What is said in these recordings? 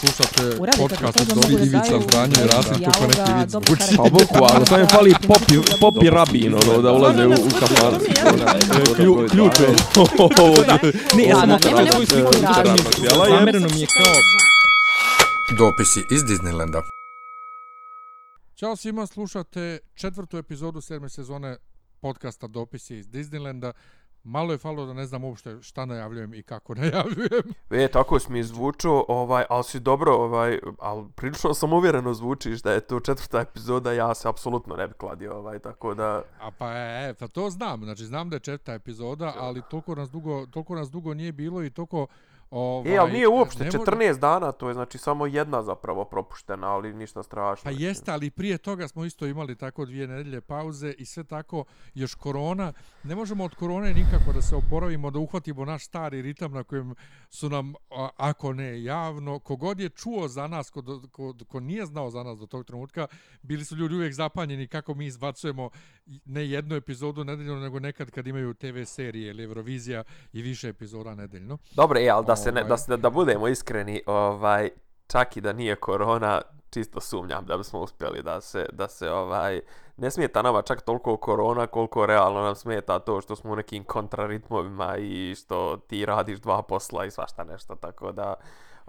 slušate podcast od Dobri Ivica Franje i Rasim kako neki vid zvuči. Pa boku, ali samo je fali popi, popi rabin, ono, da ulaze u, u kafan. Klju- Ključ je. Ne, ja sam jer- Zamereno mi je kao... Dopisi iz Disneylanda. Ćao svima, slušate četvrtu epizodu sedme sezone podcasta Dopisi iz Disneylanda. Malo je falo da ne znam uopšte šta najavljujem i kako najavljujem. E, tako si mi zvučao, ovaj, ali si dobro, ovaj, ali prilično sam uvjereno zvučiš da je to četvrta epizoda, ja se apsolutno ne bi kladio, ovaj, tako da... A pa e, pa to znam, znači znam da je četvrta epizoda, ali toliko nas dugo, toliko nas dugo nije bilo i toliko ovaj, E, ali nije uopšte, ne mo- 14 dana, to je znači samo jedna zapravo propuštena, ali ništa strašno. Pa jeste, ali prije toga smo isto imali tako dvije nedelje pauze i sve tako, još korona. Ne možemo od korone nikako da se oporavimo, da uhvatimo naš stari ritam na kojem su nam, a, ako ne javno, kogod je čuo za nas, ko, ko, ko nije znao za nas do tog trenutka, bili su ljudi uvijek zapanjeni kako mi izbacujemo ne jednu epizodu nedeljno, nego nekad kad imaju TV serije ili Eurovizija i više epizoda nedeljno. Dobro, e, ali da se ne, Ovaj. da, se, da budemo iskreni, ovaj, čak i da nije korona, čisto sumnjam da bismo uspjeli da se, da se ovaj, ne smeta nama čak toliko korona koliko realno nam smeta to što smo u nekim kontraritmovima i što ti radiš dva posla i svašta nešto, tako da,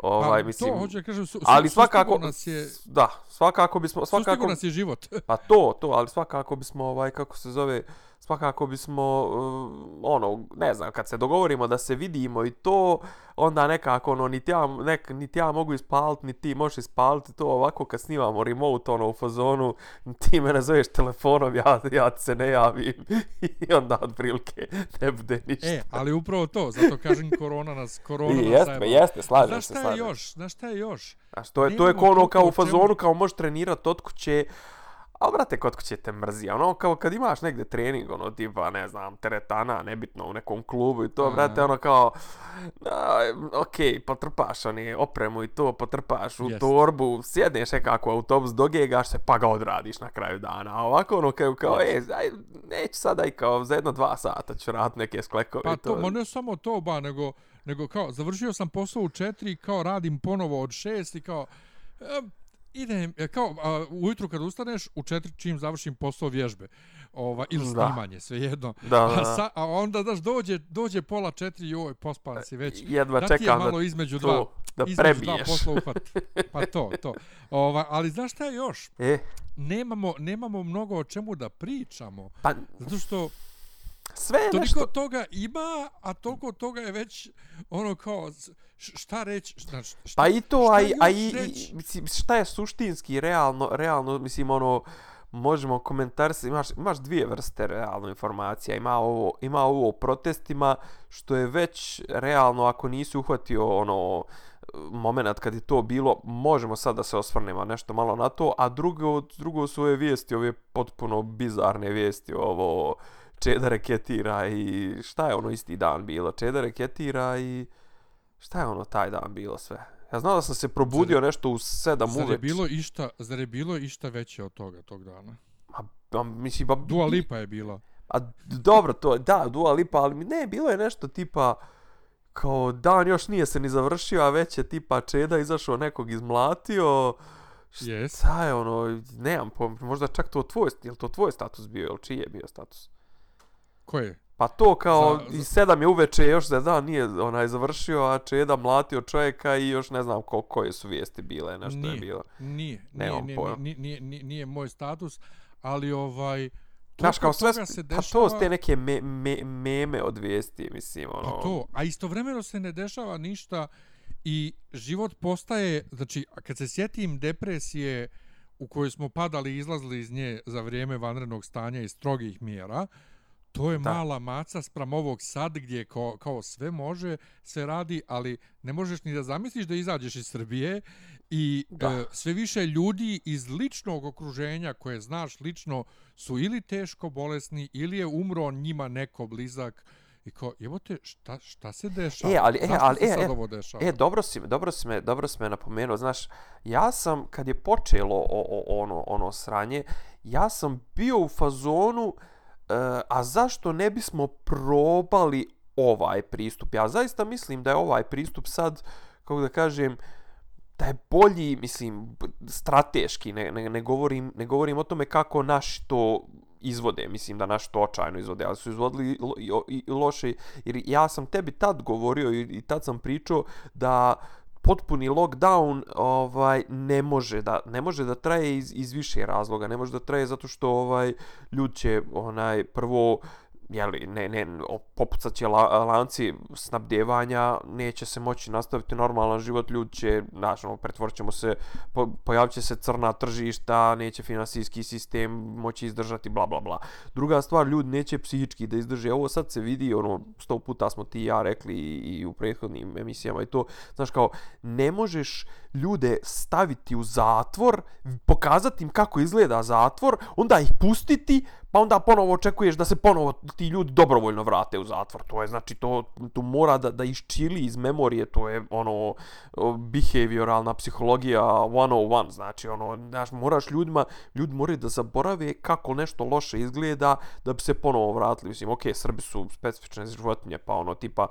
ovaj, pa, mislim, to hoću da kažem, su, ali svakako, nas je, da, svakako bismo, svakako, nas je život. Pa to, to, ali svakako bismo, ovaj, kako se zove, svakako bismo, uh, ono, ne znam, kad se dogovorimo da se vidimo i to, onda nekako, ono, niti ja, nek, niti ja mogu ispaliti, niti ti možeš ispaliti to ovako kad snimamo remote, ono, u fazonu, ti me nazoveš telefonom, ja, ja se ne javim i onda otprilike ne bude ništa. E, ali upravo to, zato kažem korona nas, korona I nas jeste, zajebala. jeste, slažem Znaš se, šta je slažem. još? Znaš šta je još? Znaš, to je, to je kao ono, kao u fazonu, kao možeš trenirati od kuće, ali brate, kod kuće te mrzi, ono, kao kad imaš negde trening, ono, tipa, ne znam, teretana, nebitno, u nekom klubu i to, Aha. brate, ono, kao, a, okej, potrpaš, oni, opremu i to, potrpaš u Jest. torbu, sjedneš nekako u autobus, dogegaš se, pa ga odradiš na kraju dana, a ovako, ono, kao, kao, e, aj, neću sada i kao, za jedno dva sata ću rad neke sklekove Pa i to, ma ne samo to, ba, nego, nego kao, završio sam posao u četiri, kao radim ponovo od šest i kao, idem, e, kao, a, ujutru kad ustaneš, u četiri čim završim posao vježbe, ova, ili Da. snimanje, svejedno. Da, da, A, da. sa, a onda, daš, dođe, dođe pola četiri, joj, pospan si već. jedva da ti je čekam malo da između to, dva, da između dva posla uhvat. Pa to, to. Ova, ali znaš šta je još? E, Nemamo, nemamo mnogo o čemu da pričamo. pa, Zato što sve je toliko nešto... toga ima, a toliko toga je već ono kao šta reći, znači šta, Pa i to, šta a i, a i, mislim, šta je suštinski, realno, realno, mislim, ono, možemo komentarisati, imaš, imaš dvije vrste realno informacija, ima ovo, ima ovo o protestima, što je već realno, ako nisi uhvatio ono, moment kad je to bilo, možemo sad da se osvrnemo nešto malo na to, a drugo, drugo su ove vijesti, ove potpuno bizarne vijesti, ovo Čeda reketira i šta je ono isti dan bilo, Čeda reketira i šta je ono taj dan bilo sve. Ja znam da sam se probudio nešto u sedam Zar je bilo išta, zar je bilo išta veće od toga tog dana? A, a, mislim, ba, Dua Lipa je bila. A dobro, to da, Dua Lipa, ali ne, bilo je nešto tipa, kao dan još nije se ni završio, a već je tipa Čeda izašao nekog izmlatio. Yes. Šta je ono, nemam pojma, možda čak to tvoj, je to tvoj status bio, ili čiji je bio status? Ko je? Pa to kao Za- i sedam je uveče još za dan nije onaj završio, a Čeda mlatio čovjeka i još ne znam ko, koje su vijesti bile, nešto nije, je bilo. Nije, nije, Nemam nije, pojma. nije, nije, nije, nije moj status, ali ovaj... Znaš, kao sve, se pa dešava, to su te neke me, me, meme od vijesti, mislim, ono. Pa to, a istovremeno se ne dešava ništa i život postaje, znači, kad se sjetim depresije u kojoj smo padali i izlazili iz nje za vrijeme vanrednog stanja i strogih mjera, to je Da. mala maca sprem ovog sad gdje kao, kao sve može, sve radi, ali ne možeš ni da zamisliš da izađeš iz Srbije i Da. e, sve više ljudi iz ličnog okruženja koje znaš lično su ili teško bolesni ili je umro njima neko blizak i kao, evo te, šta, šta se dešava? E, ali, e, Zašto ali, se e, sad e, ovo dešava? E, dobro si, dobro si me, dobro si me napomenuo, znaš, ja sam, kad je počelo o, o, ono, ono sranje, ja sam bio u fazonu, e, E, a zašto ne bismo probali ovaj pristup? Ja zaista mislim da je ovaj pristup sad, kako da kažem, da je bolji, mislim, strateški, ne, ne, ne, govorim, ne govorim o tome kako naš to izvode, mislim da naš to očajno izvode, ali su izvodili lo, i, i, i loše, jer ja sam tebi tad govorio i, i tad sam pričao da potpuni lockdown ovaj ne može da ne može da traje iz, iz više razloga. Ne može da traje zato što ovaj ljudi će onaj prvo jeli, ne, ne, popucat će la, lanci snabdjevanja, neće se moći nastaviti normalan život, ljudi će, znaš, ono, pretvorćemo se, po, pojavit će se crna tržišta, neće finansijski sistem moći izdržati, bla, bla, bla. Druga stvar, ljudi neće psihički da izdrže, ovo sad se vidi, ono, sto puta smo ti i ja rekli i, i u prethodnim emisijama i to, znaš, kao, ne možeš ljude staviti u zatvor, pokazati im kako izgleda zatvor, onda ih pustiti, pa onda ponovo očekuješ da se ponovo ti ljudi dobrovoljno vrate u zatvor. To je znači to tu mora da da iščili iz memorije, to je ono behavioralna psihologija 101, znači ono znaš moraš ljudima ljudi moraju da zaborave kako nešto loše izgleda da bi se ponovo vratili. Mislim, okej, okay, Srbi su specifične životinje, pa ono tipa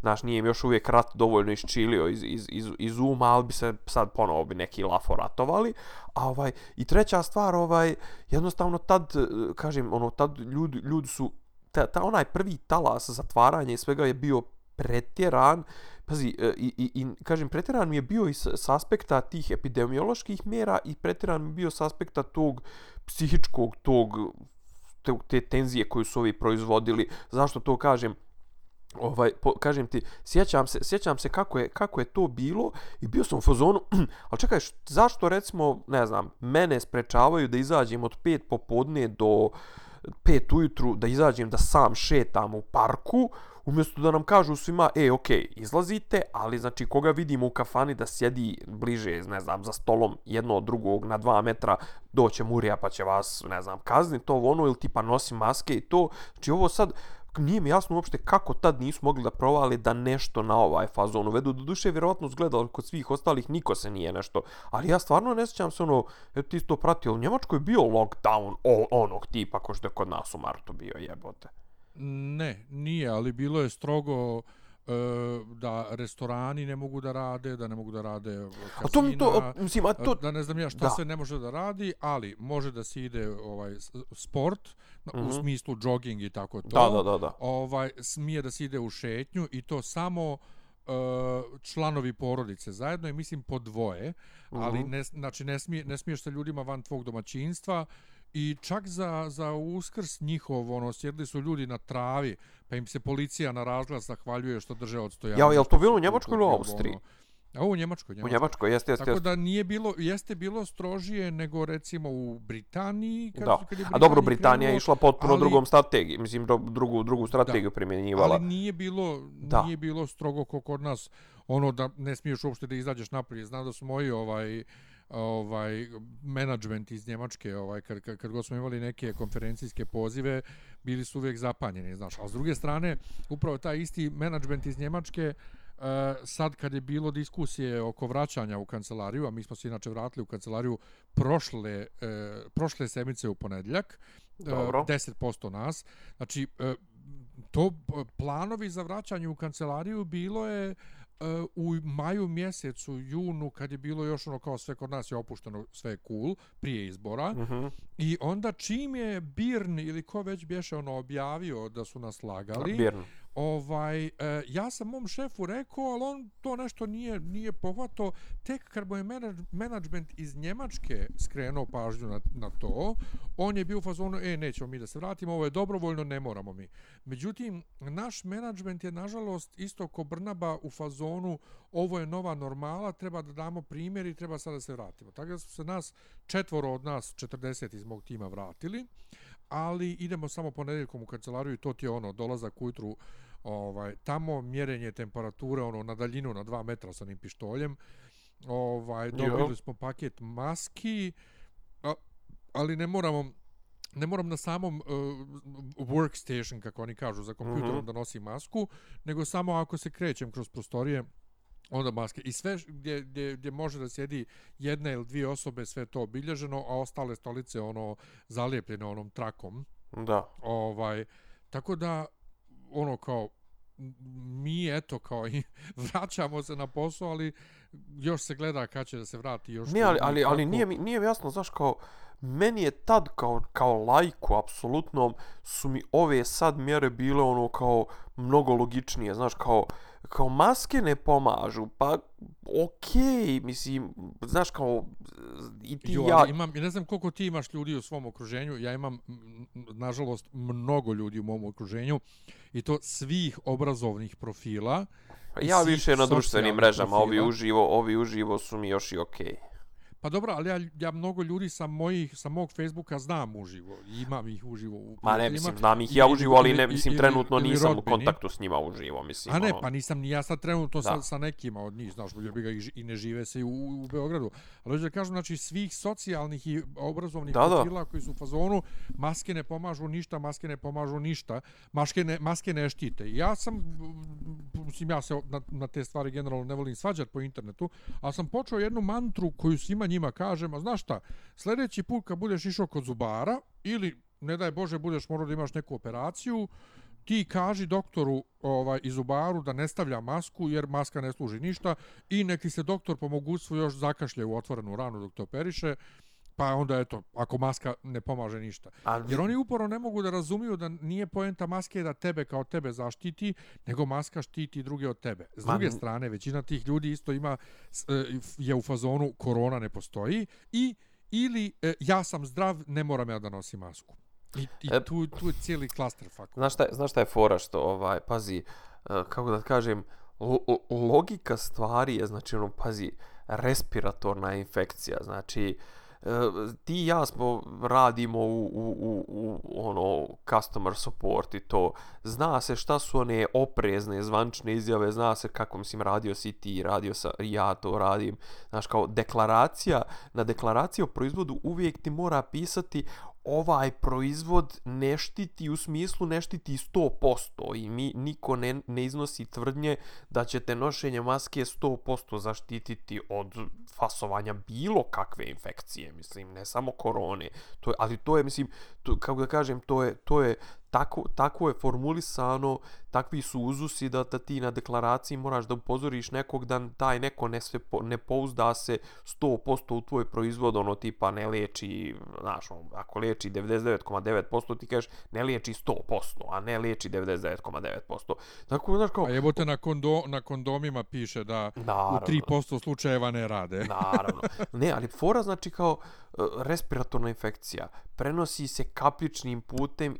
znaš, nije im još uvijek rat dovoljno iščilio iz, iz, iz, iz uma, ali bi se sad ponovo bi neki lafo ratovali. A ovaj, i treća stvar, ovaj, jednostavno tad, kažem, ono, tad ljudi, ljudi su, ta, ta onaj prvi talas zatvaranja i svega je bio pretjeran, pazi, e, i, i, i kažem, pretjeran mi je bio i s, s aspekta tih epidemioloških mjera i pretjeran mi je bio s aspekta tog psihičkog, tog, te, te tenzije koju su ovi proizvodili. Zašto to kažem? Ovaj po, kažem ti sjećam se sjećam se kako je kako je to bilo i bio sam u fazonu al čekaj zašto recimo ne znam mene sprečavaju da izađem od 5 popodne do 5 ujutru da izađem da sam šetam u parku umjesto da nam kažu svima e ok izlazite ali znači koga vidimo u kafani da sjedi bliže ne znam za stolom jedno od drugog na 2 metra doće murija pa će vas ne znam kazniti to ono ili tipa nosi maske i to. Znači ovo sad nije mi jasno uopšte kako tad nisu mogli da provale da nešto na ovaj fazon uvedu. Do duše, vjerovatno zgledalo kod svih ostalih, niko se nije nešto. Ali ja stvarno ne sjećam se ono, eto ti to pratio, u Njemačkoj je bio lockdown o, onog tipa ko što je kod nas u martu bio jebote. Ne, nije, ali bilo je strogo da restorani ne mogu da rade, da ne mogu da rade kasina, a to mi to, mislim, a to... da ne znam ja šta da. sve ne može da radi, ali može da se ide ovaj sport, mm -hmm. u mhm. smislu jogging i tako to. Da, da, da, da. Ovaj, smije da se ide u šetnju i to samo uh, članovi porodice zajedno i mislim po dvoje, ali ne, znači ne, smije, ne smiješ sa ljudima van tvog domaćinstva, I čak za, za uskrs njihov, ono, sjedli su ljudi na travi, pa im se policija na razglas zahvaljuje što drže odstojanje. Ja, je li to bilo u Njemačkoj ili u Austriji? Ono, A u Njemačkoj, Njemačkoj. U Njemačkoj, jeste, jeste. Tako da nije bilo, jeste bilo strožije nego recimo u Britaniji. Kad, da. kad je A dobro, Britanija krenulo, je išla potpuno ali, drugom strategiji, mislim, drugu, drugu strategiju da, primjenjivala. Ali nije bilo, da. nije bilo strogo kod nas, ono da ne smiješ uopšte da izađeš naprijed. Znam da su moji ovaj, ovaj menadžment iz Njemačke, ovaj kad kad, kad god smo imali neke konferencijske pozive, bili su uvijek zapanjeni, znaš. A s druge strane, upravo taj isti menadžment iz Njemačke Uh, sad kad je bilo diskusije oko vraćanja u kancelariju, a mi smo se inače vratili u kancelariju prošle, uh, prošle sedmice u ponedljak, uh, 10% nas, znači uh, to planovi za vraćanje u kancelariju bilo je uh, u maju mjesecu, junu, kad je bilo još ono kao sve kod nas je opušteno, sve je cool, prije izbora. Uh mhm. -huh. I onda čim je Birn ili ko već bješe ono objavio da su nas lagali, Birn ovaj e, ja sam mom šefu rekao ali on to nešto nije nije pohvato tek kad mu je menadžment iz Njemačke skrenuo pažnju na, na to on je bio u fazonu e nećemo mi da se vratimo ovo je dobrovoljno ne moramo mi. Međutim naš menadžment je nažalost isto ko Brnaba u fazonu ovo je nova normala treba da damo primjer i treba sada da se vratimo. Tako da su se nas četvoro od nas 40 iz mog tima vratili ali idemo samo ponedjeljkom u kancelariju i to ti je ono dolazak ujutru ovaj tamo mjerenje temperature ono na daljinu na 2 metra sa onim pištoljem ovaj dobili smo paket maski a, ali ne moramo ne moram na samom uh, workstation kako oni kažu za kompjuterom mm -hmm. da nosim masku nego samo ako se krećem kroz prostorije onda maske i sve gdje, gdje, gdje može da sjedi jedna ili dvije osobe sve to obilježeno a ostale stolice ono zalijepljene onom trakom da ovaj tako da ono kao mi eto kao i vraćamo se na posao, ali još se gleda kad će da se vrati još. Ne, ali, ali, ali nije, mi, nije mi jasno, znaš, kao, meni je tad kao, kao lajku, apsolutno, su mi ove sad mjere bile ono kao mnogo logičnije, znaš, kao, kao maske ne pomažu, pa okej, okay, mislim, znaš, kao, i ti Jo, ja... imam, ne znam koliko ti imaš ljudi u svom okruženju, ja imam, nažalost, mnogo ljudi u mom okruženju i to svih obrazovnih profila. Ja više na društvenim mrežama, ovi profila. uživo, ovi uživo su mi još i okej. Okay. Pa dobro, ali ja, ja mnogo ljudi sa mojih, sa mog Facebooka znam uživo. Imam ih uživo u Ma ne, mislim, znam ih Ili- ja uživo, ali ne, ili- mislim, ili- trenutno ili nisam u kontaktu s njima uživo, mislim. A ne, ono. pa nisam ni ja sad trenutno sa, Da. sa nekima od njih, znaš, jer bi ga i ne žive se u, u Beogradu. Ali hoću da kažem, znači, svih socijalnih i obrazovnih Da, da. profila koji su u fazonu, maske ne pomažu ništa, maske ne pomažu ništa, maske ne, maske ne štite. Ja sam, mislim, ja se na, na te stvari generalno ne volim svađati po internetu, ali sam počeo jednu mantru koju svima njima kažem, a znaš šta, sljedeći put kad budeš išao kod zubara ili ne daj Bože budeš morao da imaš neku operaciju, ti kaži doktoru ovaj iz zubaru da ne stavlja masku jer maska ne služi ništa i neki se doktor po mogućstvu još zakašlje u otvorenu ranu dok te operiše pa onda eto ako maska ne pomaže ništa. A, jer oni uporno ne mogu da razumiju da nije poenta maske da tebe kao tebe zaštiti nego maska štiti druge od tebe. S druge n- strane većina tih ljudi isto ima e, je u fazonu korona ne postoji i ili e, ja sam zdrav ne moram ja da nosim masku. I, i E, tu, tu je cijeli klaster fako. Znaš šta, je- znaš šta je fora što, ovaj, pazi, eh, kako da kažem, lo- lo- logika stvari je, znači, ono, pazi, respiratorna infekcija, znači, Eh, ti i ja smo radimo u, u, u, u ono customer support i to. Zna se šta su one oprezne zvančne izjave zna se kako mislim radio si ti radio sa ja to radim. Znaš kao deklaracija na deklaraciji o proizvodu uvijek ti mora pisati ovaj proizvod ne štiti u smislu ne štiti 100% i mi niko ne, ne iznosi tvrdnje da ćete nošenje maske 100% zaštititi od fasovanja bilo kakve infekcije, mislim, ne samo korone. To je, ali to je, mislim, to, kako da kažem, to je, to je tako, tako je formulisano, takvi su uzusi da, da ti na deklaraciji moraš da upozoriš nekog da taj neko ne, se, ne pouzda se 100% u tvoj proizvod, ono tipa ne liječi, znaš, ono, ako liječi 99,9%, ti kažeš ne liječi 100%, a ne liječi 99,9%. Tako, znaš, kao, A jebote na, kondo, na kondomima piše da Naravno. u 3% slučajeva ne rade. Naravno. Ne, ali fora znači kao uh, respiratorna infekcija. Prenosi se kapljičnim putem,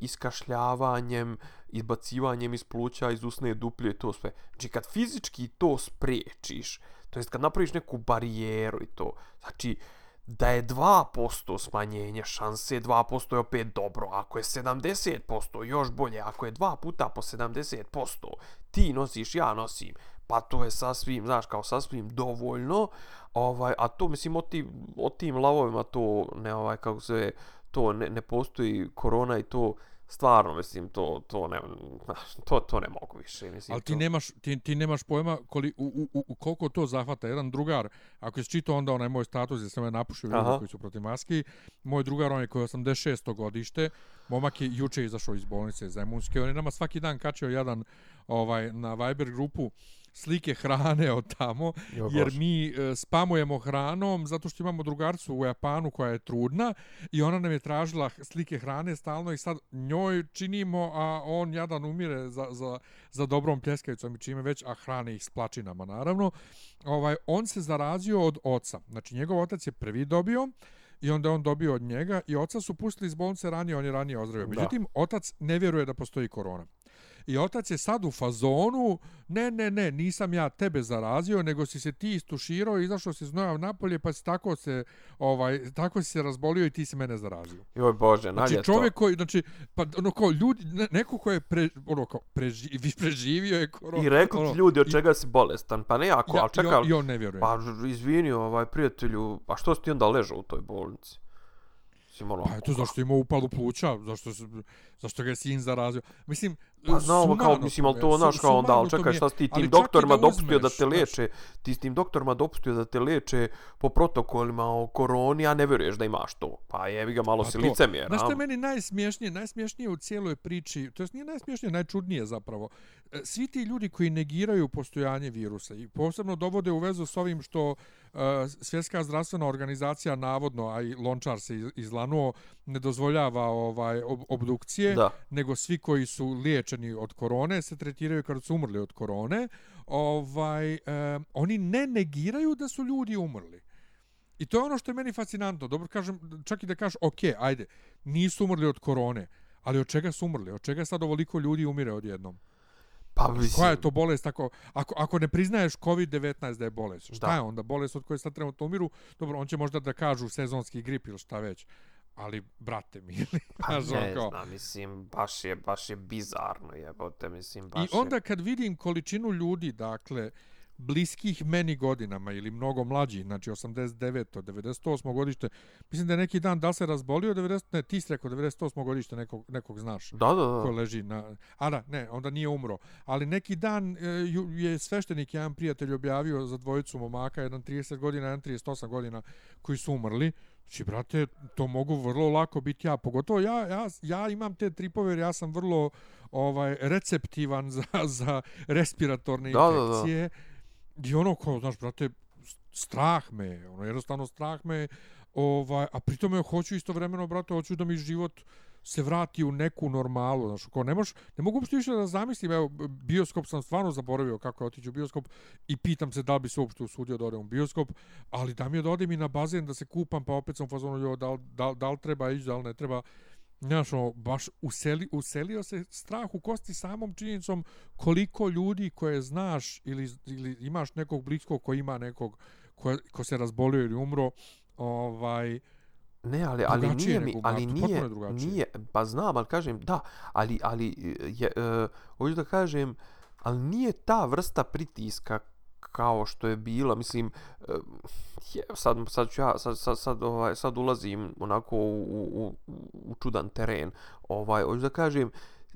iskašljavanjem, izbacivanjem iz pluća, iz usne duplje to sve. Znači kad fizički to spriječiš, to jest kad napraviš neku barijeru i to, znači da je 2% smanjenje šanse, 2% je opet dobro. Ako je 70%, još bolje. Ako je 2 puta po 70%, ti nosiš, ja nosim, pa to je sasvim, znaš, kao sasvim dovoljno. Ovaj, a to, mislim, o tim, o tim lavovima to, ne, ovaj, kako se to ne, ne postoji korona i to, stvarno, mislim, to, to ne, to, to ne mogu više, mislim. Ali ti to... nemaš, ti, ti nemaš pojma koli, u, u, u, koliko to zahvata. Jedan drugar, ako si čitao onda onaj moj status gdje sam me napušio ljudi koji su protiv maski, moj drugar, on je koji je 86. godište, momak je juče izašao iz bolnice Zemunske, on je nama svaki dan kačio jedan ovaj na Viber grupu slike hrane od tamo, Jo, jer mi e, spamujemo hranom zato što imamo drugarcu u Japanu koja je trudna i ona nam je tražila slike hrane stalno i sad njoj činimo, a on jadan umire za, za, za dobrom pljeskavicom i čime već, a hrane ih s plačinama naravno. Ovaj, on se zarazio od oca. Znači njegov otac je prvi dobio i onda on dobio od njega i oca su pustili iz bolnice ranije, on je ranije ozdravio. Međutim, otac ne vjeruje da postoji korona. I otac je sad u fazonu, ne, ne, ne, nisam ja tebe zarazio, nego si se ti istuširao, izašao si znojav napolje, pa si tako se, ovaj, tako si se razbolio i ti si mene zarazio. Joj Bože, Znači nalje čovjek to. koji, znači, pa ono kao ljudi, ne, neko ko je pre, ono kao preži, preživio je koronu. I rekli ono, ti ljudi od i- čega si bolestan, pa ne ako, ja, ali i čekaj, on, I on ne vjeruje. pa izvini ovaj prijatelju, a što si ti onda ležao u toj bolnici? Ono, Pa eto, zašto je imao upalu pluća, zašto, zašto ga je sin zarazio. Mislim, Pa znamo kao, mislim, ali to, znaš, kao onda, ali čekaj, šta si ti tim doktorima da dopustio da te leče, ti s tim doktorima dopustio da te leče po protokolima o koroni, a ne vjeruješ da imaš to. Pa jebi ga, malo Pa si licemjer, Znaš što je meni najsmješnije? Najsmješnije u cijeloj priči, to jest nije najsmješnije, najčudnije zapravo. E, Svi ti ljudi koji negiraju postojanje virusa i posebno dovode u vezu s ovim što uh, Svjetska zdravstvena organizacija navodno, a i Lončar se iz- izlanuo, ne dozvoljava ovaj ob obdukcije, Da. nego svi koji su liječeni od korone se tretiraju kao su umrli od korone. Ovaj, um, oni ne negiraju da su ljudi umrli. I to je ono što je meni fascinantno. Dobro kažem, čak i da kažeš, ok, ajde, nisu umrli od korone, ali od čega su umrli? Od čega sad ovoliko ljudi umire odjednom? Pa mislim, Koja je to bolest ako, ako, ako ne priznaješ COVID-19 da je bolest? Šta Da. je onda bolest od koje sad trenutno umiru? Dobro, on će možda da kažu sezonski grip ili šta već. Ali, brate mi, Pa znaš, ono ne kao- znam, mislim, baš je, baš je bizarno jebote, mislim, I baš onda je... kad vidim količinu ljudi, dakle, bliskih meni godinama ili mnogo mlađi, znači 89. 98. godište, mislim da je neki dan da se razbolio 90. Ne, ti si rekao 98. godište nekog, nekog znaš Da, da, ko da. leži na... A da, ne, onda nije umro. Ali neki dan e, je sveštenik, jedan prijatelj objavio za dvojicu momaka, jedan 30 godina, jedan 38 godina, koji su umrli. Znači, brate, to mogu vrlo lako biti ja. Pogotovo ja, ja, ja imam te tripove jer ja sam vrlo ovaj receptivan za, za respiratorne Da, da, da. I ono kao, znaš, brate, strah me, ono, jednostavno strah me, ovaj, a pritome hoću istovremeno, brate, hoću da mi život se vrati u neku normalu, znaš, kao ne moš, ne mogu uopšte više da zamislim, evo, bioskop sam stvarno zaboravio kako je otići u bioskop i pitam se da li bi se uopšte usudio da odem u bioskop, ali da mi je da odem i na bazen da se kupam, pa opet sam u fazonu, jo, da, li- da, li- da li treba ići, da li ne treba, Znaš, ono, baš useli, uselio se strah u kosti samom činjenicom koliko ljudi koje znaš ili, ili imaš nekog bliskog ko ima nekog ko, ko se razbolio ili umro, ovaj, Ne, ali, ali nije mi, ali nije, nije, pa znam, ali kažem, da, ali, ali, je, e, hoću da kažem, ali nije ta vrsta pritiska kao što je bila, mislim, e, je, sad, sad ću ja, sad, sad, sad, ovaj, sad ulazim onako u, u, u, u čudan teren, ovaj, hoću da kažem,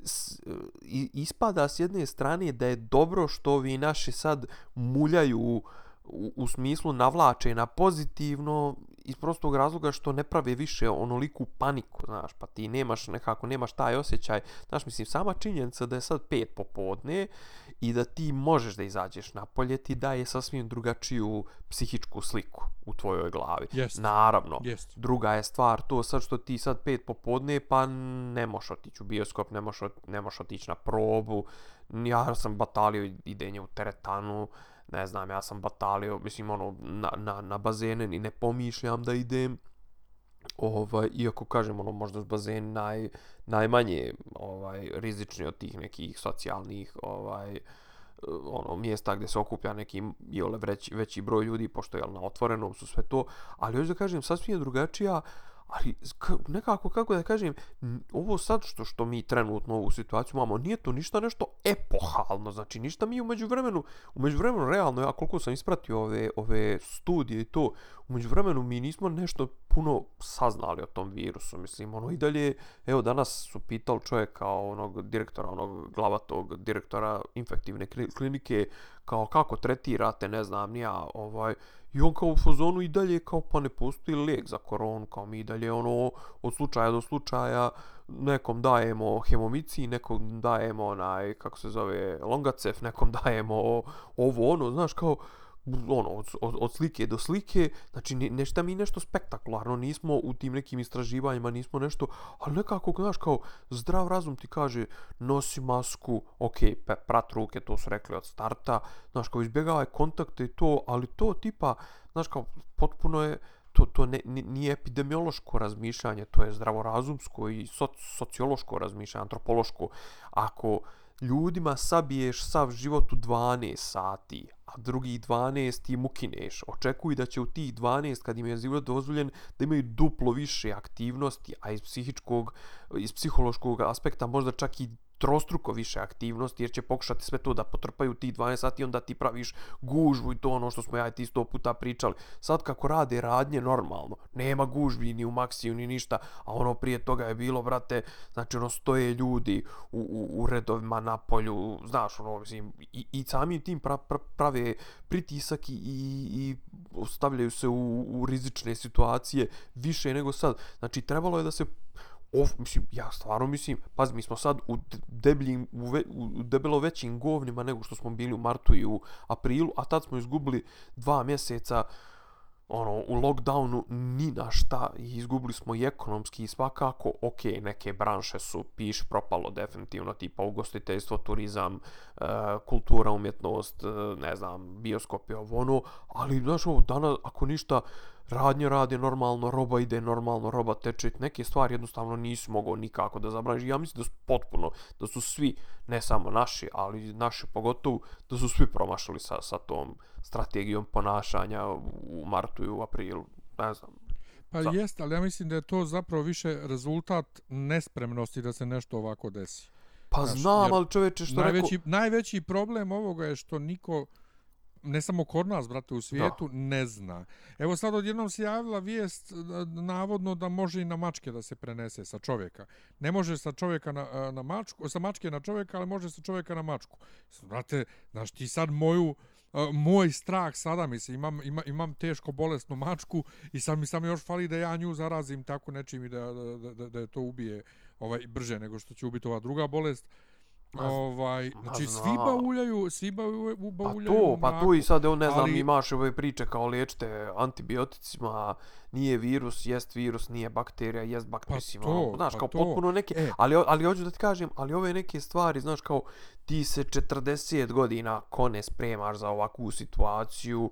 s, i, ispada s jedne strane da je dobro što vi naši sad muljaju u, u smislu navlače na pozitivno iz prostog razloga što ne prave više onoliku paniku, znaš, pa ti nemaš nekako, nemaš taj osjećaj, znaš, mislim, sama činjenica da je sad pet popodne i da ti možeš da izađeš napolje ti daje sasvim drugačiju psihičku sliku u tvojoj glavi. Jest. Naravno, Jest. druga je stvar to sad što ti sad pet popodne pa ne možeš otići u bioskop, ne ot- ne možeš otići na probu, ja sam batalio idenje u teretanu, ne znam, ja sam batalio, mislim, ono, na, na, na bazene i ne pomišljam da idem, ovaj, iako kažem, ono, možda s bazen naj, najmanje ovaj, rizični od tih nekih socijalnih, ovaj, e, ono mjesta gdje se okuplja neki jole veći, veći broj ljudi pošto je na otvorenom su sve to ali hoću da kažem sasvim je drugačija ali nekako kako da kažem ovo sad što što mi trenutno ovu situaciju imamo nije to ništa nešto epohalno znači ništa mi u međuvremenu u međuvremenu realno ja koliko sam ispratio ove ove studije i to u međuvremenu mi nismo nešto puno saznali o tom virusu mislim ono i dalje evo danas su pitali čovjeka onog direktora onog glavatog direktora infektivne klinike kao kako tretirate ne znam nija, ovaj I on kao u fazonu i dalje kao pa ne postoji lijek za koronu, kao mi i dalje ono od slučaja do slučaja nekom dajemo hemomici, nekom dajemo onaj, kako se zove, longacef, nekom dajemo ovo ono, znaš kao ono, od, od, od slike do slike, znači ne, nešta mi nešto spektakularno, nismo u tim nekim istraživanjima, nismo nešto, ali nekako, znaš, kao zdrav razum ti kaže, nosi masku, ok, pe, prat ruke, to su rekli od starta, znaš, kao izbjegavaj kontakte i to, ali to tipa, znaš, kao potpuno je, to, to ne, nije epidemiološko razmišljanje, to je zdravorazumsko i soc, sociološko razmišljanje, antropološko. Ako ljudima sabiješ sav život u 12 sati, a drugih 12 ti mukineš, očekuj da će u tih 12, kad im je život dozvoljen, da imaju duplo više aktivnosti, a iz psihičkog, iz psihološkog aspekta možda čak i trostruko više aktivnosti jer će pokušati sve to da potrpaju tih 12 sati onda ti praviš gužvu i to ono što smo ja i ti sto puta pričali. Sad kako rade radnje normalno, nema gužvi ni u maksiju ni ništa, a ono prije toga je bilo, brate, znači ono stoje ljudi u, u, u redovima na polju, znaš, ono, mislim, i, i samim tim pra, pra, prave pritisak i, i stavljaju se u, u rizične situacije više nego sad. Znači, trebalo je da se Of, mislim, ja stvarno mislim, paz, mi smo sad u, debljim, u, ve, u debelo većim govnima nego što smo bili u martu i u aprilu, a tad smo izgubili dva mjeseca ono, u lockdownu ni na šta i izgubili smo i ekonomski i svakako, ok, neke branše su piš propalo definitivno, tipa ugostiteljstvo, turizam, e, kultura, umjetnost, e, ne znam, bioskopi, ovo ono, ali, znaš, ovo, danas, ako ništa, radnje radi normalno, roba ide normalno, roba teče, neke stvari jednostavno nisu mogao nikako da zabraniš. Ja mislim da su potpuno, da su svi, ne samo naši, ali naši pogotovo, da su svi promašali sa, sa tom strategijom ponašanja u martu i u aprilu, ne znam. Pa Za... jest, ali ja mislim da je to zapravo više rezultat nespremnosti da se nešto ovako desi. Pa Znaš, znam, ali čoveče što najveći, rekao... Najveći problem ovoga je što niko ne samo kod nas, brate, u svijetu, da. ne zna. Evo sad odjednom se javila vijest navodno da može i na mačke da se prenese sa čovjeka. Ne može sa čovjeka na, na mačku, sa mačke na čovjeka, ali može sa čovjeka na mačku. Brate, znaš ti sad moju, moj strah sada, mislim, imam, ima, imam teško bolesnu mačku i sad mi samo još fali da ja nju zarazim tako nečim i da, da, da, da je to ubije ovaj, brže nego što će ubiti ova druga bolest. Ovaj, znači svi bauljaju, svi bauljaju. Pa to, pa to i sad on ne znam, ali... imaš ove priče kao liječite antibioticima, nije virus, jest virus, nije bakterija, jest bakterija, pa to, znaš, pa kao to. potpuno neke, e. ali, ali hoću da ti kažem, ali ove neke stvari, znaš, kao ti se 40 godina kone spremaš za ovakvu situaciju,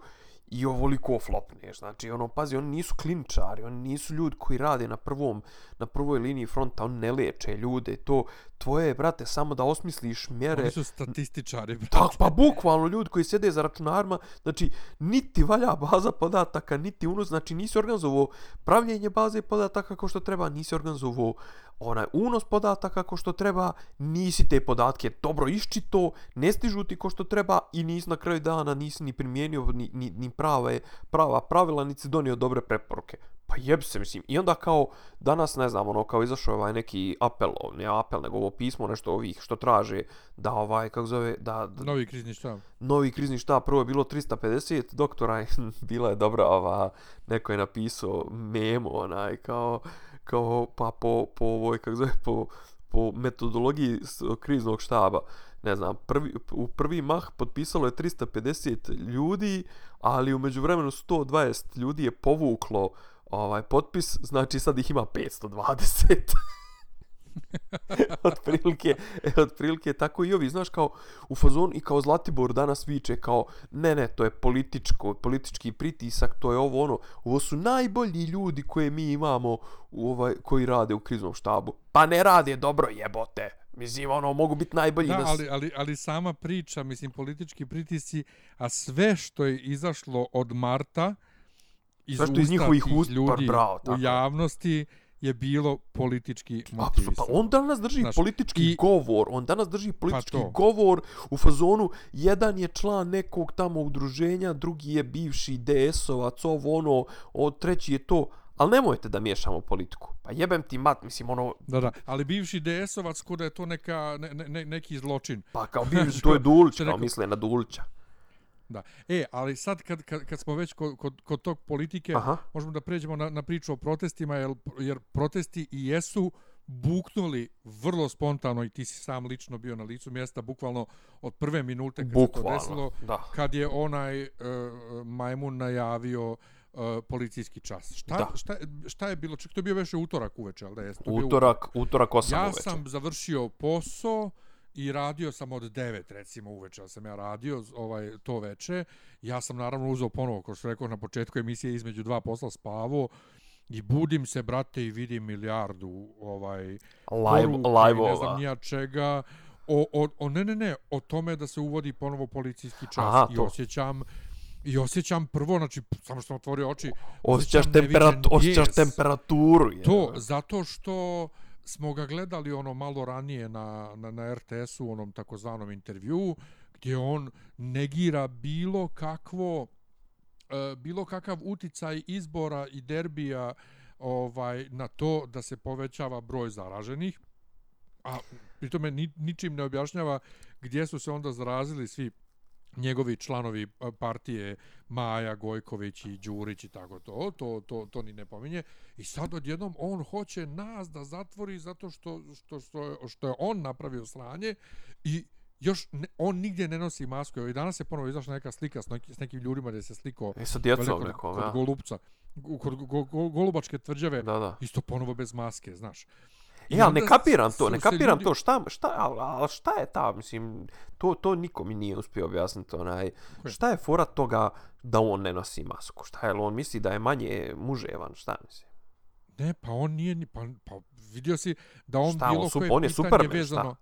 i ovoliko flopneš. Znači, ono, pazi, oni nisu klinčari, oni nisu ljudi koji rade na prvom, na prvoj liniji fronta, oni ne leče ljude. To tvoje, brate, samo da osmisliš mjere. Oni su statističari, brate. Tak, pa bukvalno ljudi koji sjede za računarima, znači, niti valja baza podataka, niti unos, znači, nisi organizovao pravljenje baze podataka kao što treba, nisi organizovao onaj unos podataka kako što treba, nisi te podatke dobro iščito, ne stižu ti ko što treba i nisi na kraju dana nisi ni primijenio ni, ni, ni prave, prava pravila, nisi donio dobre preporuke. Pa jeb se, mislim. I onda kao, danas, ne znam, ono, kao izašao ovaj neki apel, ne apel, nego ovo pismo, nešto ovih što traže da ovaj, kako zove, da... da novi krizni štab. Novi krizni štab, prvo je bilo 350 doktora, bila je dobra ova, neko je napisao memo, onaj, kao, kao pa po, po ovoj, kako zove, po, po metodologiji kriznog štaba, ne znam, prvi, u prvi mah potpisalo je 350 ljudi, ali umeđu vremenu 120 ljudi je povuklo ovaj potpis, znači sad ih ima 520. otprilike, otprilike tako i ovi, znaš, kao u fazon i kao Zlatibor danas viče kao, ne, ne, to je političko, politički pritisak, to je ovo ono, ovo su najbolji ljudi koje mi imamo u ovaj, koji rade u kriznom štabu. Pa ne rade dobro, jebote. Mislim, ono, mogu biti najbolji. Da, ali, ali, ali sama priča, mislim, politički pritisci, a sve što je izašlo od Marta, iz, usta iz njihovih ust, ljudi bravo, u javnosti, je bilo politički motivisano. Pa on danas drži Znaš, politički i... govor, on danas drži pa politički pa govor u fazonu, jedan je član nekog tamo udruženja, drugi je bivši DS-ovac, ovo ono, od treći je to, ali nemojte da miješamo politiku. Pa jebem ti mat, mislim, ono... Da, da, ali bivši DS-ovac, kuda je to neka, ne, ne, neki zločin. Pa kao bivši, to je Dulić, kao misle na Dulića. Da. E, ali sad kad, kad, kad smo već kod, kod, kod tog politike, Aha. možemo da pređemo na, na priču o protestima, jer, jer protesti i jesu buknuli vrlo spontano i ti si sam lično bio na licu mjesta, bukvalno od prve minute kad bukvalno, se to desilo, da. kad je onaj uh, majmun najavio uh, policijski čas. Šta, da. šta, šta je bilo? Ček, to je bio već utorak uveče, ali da je? Utorak, utorak 8 ja uveče. Ja sam završio posao, i radio sam od 9 recimo uveče sam ja radio ovaj to veče. Ja sam naravno uzeo ponovo kao što rekao na početku emisije između dva posla spavo i budim se brate i vidim milijardu ovaj live live ne znam nija čega. O, o, o ne ne ne o tome da se uvodi ponovo policijski čas. Aha, i osjećam I osjećam prvo, znači, samo što sam otvorio oči, osjećaš, temperat, osjećaš temperaturu. Je. To, zato što smo ga gledali ono malo ranije na, na, na RTS-u, onom takozvanom intervju, gdje on negira bilo kakvo e, bilo kakav uticaj izbora i derbija ovaj na to da se povećava broj zaraženih a pri tome ni, ničim ne objašnjava gdje su se onda zarazili svi njegovi članovi partije Maja Gojković i Đurić i tako to, to, to, to ni ne pominje. I sad odjednom on hoće nas da zatvori zato što, što, što, što je on napravio sranje i još ne, on nigdje ne nosi masku. I danas je ponovo izašla neka slika s, neki, s nekim ljudima gdje se sliko I sa djecom nekom, kod ja. Golubca, kod go, go, Golubačke tvrđave, Da, da. isto ponovo bez maske, znaš. Ja, ne onda kapiram to, ne kapiram ljudi- to, šta, šta, al, al šta je ta, mislim, to, to niko mi nije uspio objasniti, onaj, šta je fora toga da on ne nosi masku, šta je, on misli da je manje muževan, šta misli? Ne, pa on nije ni pa pa vidio si da on Šta, on bilo su- koje on je Superman, šta? vezano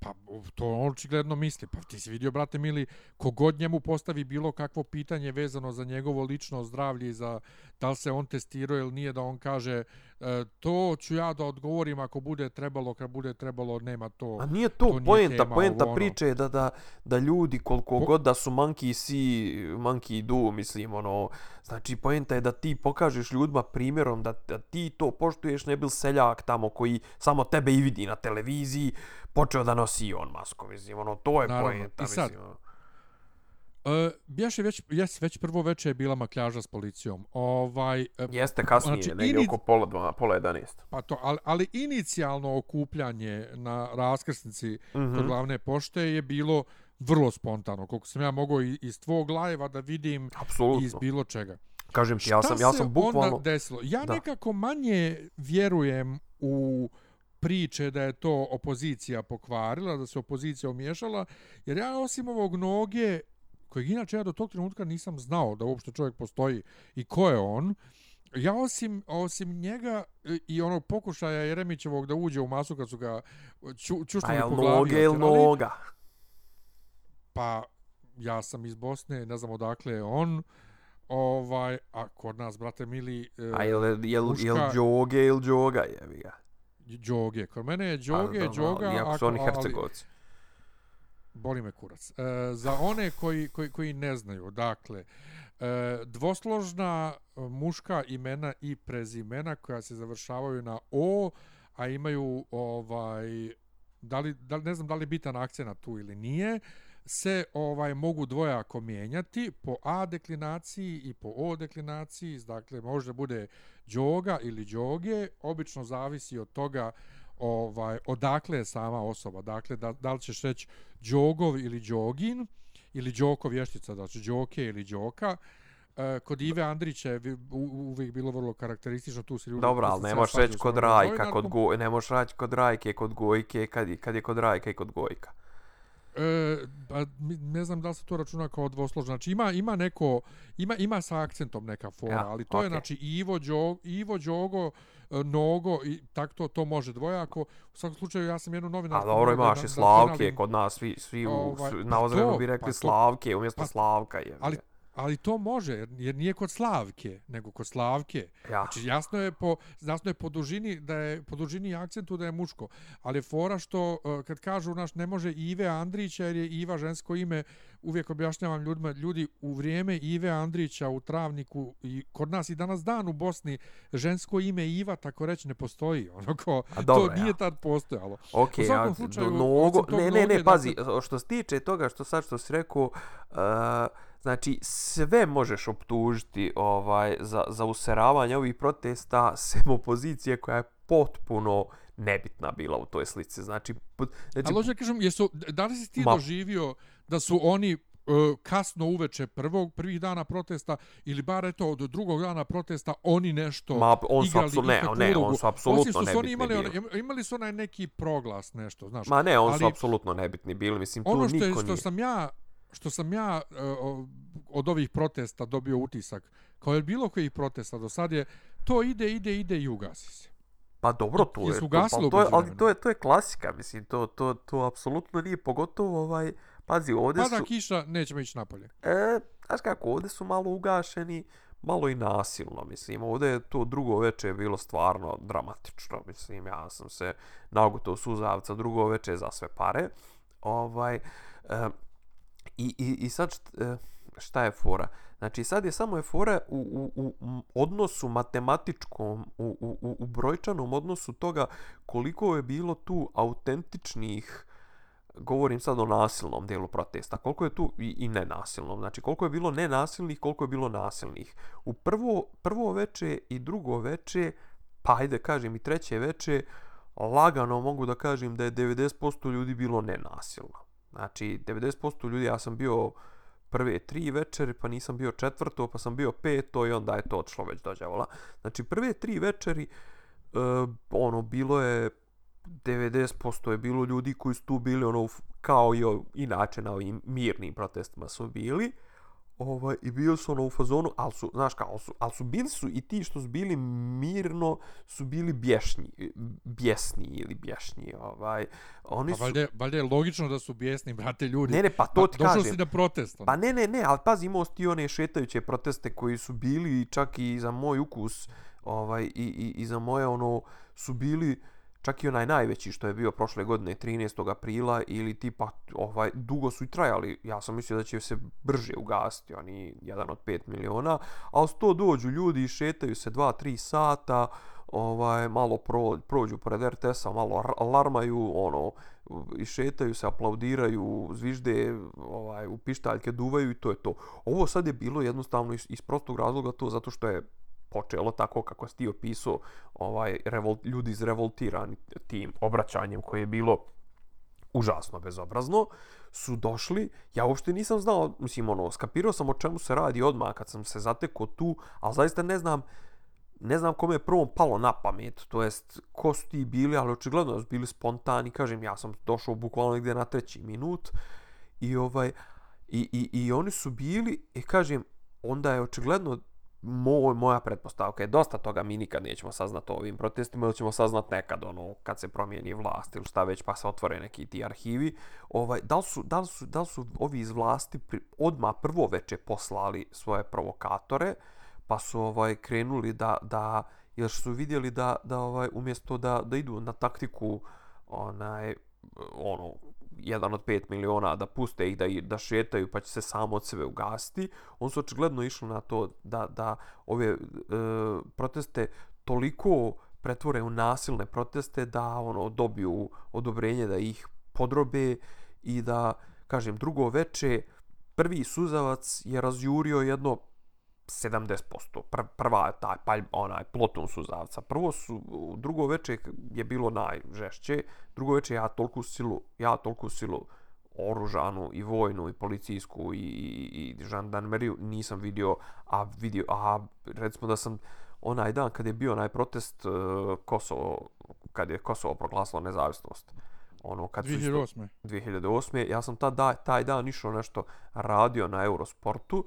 Pa to on očigledno misli. Pa ti si vidio, brate mili, kogod njemu postavi bilo kakvo pitanje vezano za njegovo lično zdravlje i za da li se on testirao ili nije, da on kaže e, to ću ja da odgovorim ako bude trebalo, kad bude trebalo, nema to. A nije to to, nije poenta, tema, poenta ovo, ono. priče je da, da, da ljudi koliko Po- god da su monkey see, monkey do, mislim, ono, znači poenta je da ti pokažeš ljudima primjerom da, da ti to poštuješ, ne bil seljak tamo koji samo tebe i vidi na televiziji, počeo da nosi on masku, mislim, ono, to je Naravno. poenta, I sad, mislim, ono. E, bješe već, jes, već prvo veče je bila makljaža s policijom. Ovaj, e, Jeste kasnije, Znači, negdje ini- oko pola, dva, pola 11. Pa to, ali, ali inicijalno okupljanje na raskrsnici mm -hmm. kod glavne pošte je bilo vrlo spontano. Koliko sam ja mogao iz tvog lajeva da vidim i iz bilo čega. Kažem ti, ja sam, ja se sam bukvalno... onda desilo? Ja Da. nekako manje vjerujem u priče da je to opozicija pokvarila, da se opozicija omiješala, jer ja osim ovog noge, kojeg inače ja do tog trenutka nisam znao da uopšte čovjek postoji i ko je on, ja osim, osim njega i onog pokušaja Jeremićevog da uđe u masu kad su ga ču, A čušnuli jel po glavi, noge ili otjerali, noga? pa ja sam iz Bosne, ne znam odakle je on, ovaj, a kod nas, brate mili, e, A jel, jel, jel, jel muška- džoge ili džoga, jebi ga. Đoge. Kod mene je Đoge, A, dobro, Đoga, Iako su oni ali- hercegovci boli me kurac. E, za one koji, koji, koji ne znaju, dakle, e, dvosložna muška imena i prezimena koja se završavaju na O, a imaju ovaj da li, da ne znam da li je bitan akcenat tu ili nije, se ovaj mogu dvojako mijenjati po A deklinaciji i po O deklinaciji, dakle može da bude Đoga ili Đoge, obično zavisi od toga ovaj odakle je sama osoba. Dakle, da, da li ćeš reći Đogov ili Đogin, ili Đoko vještica, znači Đoke ili Đoka. E, kod Ive Andrića je uvijek bilo vrlo karakteristično, tu se ljudi... Dobro, ali ne možeš reći kod Rajka, kod go, ne možeš reći kod Rajke, kod Gojke, kad, je- kad je kod Rajka i kod Gojka. E, pa, mi- ne znam da li se to računa kao dvosložno. Znači ima, ima neko, ima, ima sa akcentom neka fora, Ja, ali to je okej. znači Ivo, Đog, Ivo Đogo, e, Nogo i tak to, to može dvojako. U svakom slučaju ja sam jednu novinarsku... A dobro, da- imaš da- i da Slavke, ponalim. kod nas svi, svi u, Ovaj, svi, na Ozrenu bi rekli pa to- Slavke umjesto pa- Slavka. Je, Ali, ali to može, jer, jer nije kod Slavke, nego kod Slavke. ja. Znači jasno je po jasno je po dužini da je po dužini akcentu da je muško. Ali je fora što uh, kad kažu naš ne može Ive Andrića jer je Iva žensko ime, uvijek objašnjavam ljudima, ljudi u vrijeme Ive Andrića u Travniku i kod nas i danas dan u Bosni žensko ime Iva tako reći ne postoji. Ono ko, A dobro, to nije tad postojalo. Ok, ja, slučaju, do tog ne, ne, ne, pazi, dakle- što se tiče toga što sad što si rekao, uh, znači sve možeš optužiti ovaj za, za useravanje ovih protesta sem opozicije koja je potpuno nebitna bila u toj slici. Znači, pot- znači Ali hoću da kažem, jesu, da li si ti Ma- doživio da su oni e, kasno uveče prvog prvih dana protesta ili bar eto od drugog dana protesta oni nešto Ma, on su igrali apsol- ne, ne, on su apsolutno što su oni imali, bili. imali su onaj neki proglas nešto, znaš. Ma ne, on su ali- apsolutno nebitni bili, mislim, tu ono što, je, niko što nije. sam ja što sam ja o, od ovih protesta dobio utisak kao je bilo kojih protesta do sad je to ide, ide, ide i ugasi se. Pa dobro, to je, pa, to je, ali to je, to je klasika, mislim, to, to, to apsolutno nije, pogotovo ovaj, pazi, ovdje Pada su, kiša, nećemo ići napolje. e, znaš kako, ovdje su malo ugašeni, malo i nasilno, mislim. Ovdje je to drugo veče bilo stvarno dramatično, mislim. Ja sam se nagutao suzavca drugo veče za sve pare. Ovaj, e, i, i, I sad šta, e, šta je fora? Znači sad je samo je fora u, u, u odnosu matematičkom, u, u, u brojčanom odnosu toga koliko je bilo tu autentičnih govorim sad o nasilnom delu protesta, koliko je tu i, i nenasilnom, znači koliko je bilo nenasilnih, koliko je bilo nasilnih. U prvo, prvo veče i drugo veče, pa ajde kažem i treće veče, lagano mogu da kažem da je 90% ljudi bilo nenasilno. Znači 90% ljudi, ja sam bio prve tri večeri, pa nisam bio četvrto, pa sam bio peto i onda je to odšlo već do djavola. Znači prve tri večeri, e, ono, bilo je 90% je bilo ljudi koji su tu bili ono kao i inače na ovim mirnim protestima su bili ovaj, i bio su ono u fazonu, ali su, znaš kao, su, ali su bili su i ti što su bili mirno, su bili bješnji, bjesni ili bješnji, ovaj. Oni pa su... valjda, valjda je logično da su bjesni, brate, ljudi. Ne, ne, pa to ti pa, kažem. Došao si na protest. Ono. Pa ne, ne, ne, ali pazi, imao ti one šetajuće proteste koji su bili čak i za moj ukus, ovaj, i, i, i za moje, ono, su bili, čak i onaj najveći što je bio prošle godine 13. aprila ili tipa ovaj dugo su i trajali ja sam mislio da će se brže ugasiti oni jedan od 5 miliona al sto dođu ljudi i šetaju se 2 3 sata ovaj malo pro, prođu pored RTS-a malo alarmaju ono i šetaju se aplaudiraju zvižde ovaj u pištaljke duvaju i to je to ovo sad je bilo jednostavno iz, iz prostog razloga to zato što je počelo tako kako si ti opisao ovaj, revolt, ljudi izrevoltirani tim obraćanjem koje je bilo užasno bezobrazno, su došli, ja uopšte nisam znao, mislim, ono, skapirao sam o čemu se radi odmah kad sam se zatekao tu, ali zaista ne znam, ne znam kome je prvom palo na pamet, to jest ko su ti bili, ali očigledno su bili spontani, kažem, ja sam došao bukvalno negdje na treći minut i ovaj, i, i, i oni su bili, i kažem, onda je očigledno moj, moja pretpostavka je dosta toga mi nikad nećemo saznat o ovim protestima ili ćemo saznat nekad ono kad se promijeni vlast ili šta već pa se otvore neki ti arhivi. Ovaj da li su da li su da li su ovi iz vlasti pri, odma prvo veče poslali svoje provokatore pa su ovaj krenuli da da jer su vidjeli da da ovaj umjesto da da idu na taktiku onaj ono jedan od 5 miliona da puste ih da da šetaju pa će se samo od sebe ugasiti. On su očigledno išli na to da, da ove e, proteste toliko pretvore u nasilne proteste da ono dobiju odobrenje da ih podrobe i da, kažem, drugo veče prvi suzavac je razjurio jedno 70%. Pr prva taj palj, onaj plotun suzavca. Prvo su, drugo veče je bilo najžešće. Drugo veče ja tolku silu, ja tolku silu oružanu i vojnu i policijsku i, i, i žandarmeriju nisam vidio, a vidio, a recimo da sam onaj dan kad je bio onaj protest uh, Kosovo, kad je Kosovo proglasilo nezavisnost. Ono, kad 2008. 2008. Ja sam taj, taj dan išao nešto radio na Eurosportu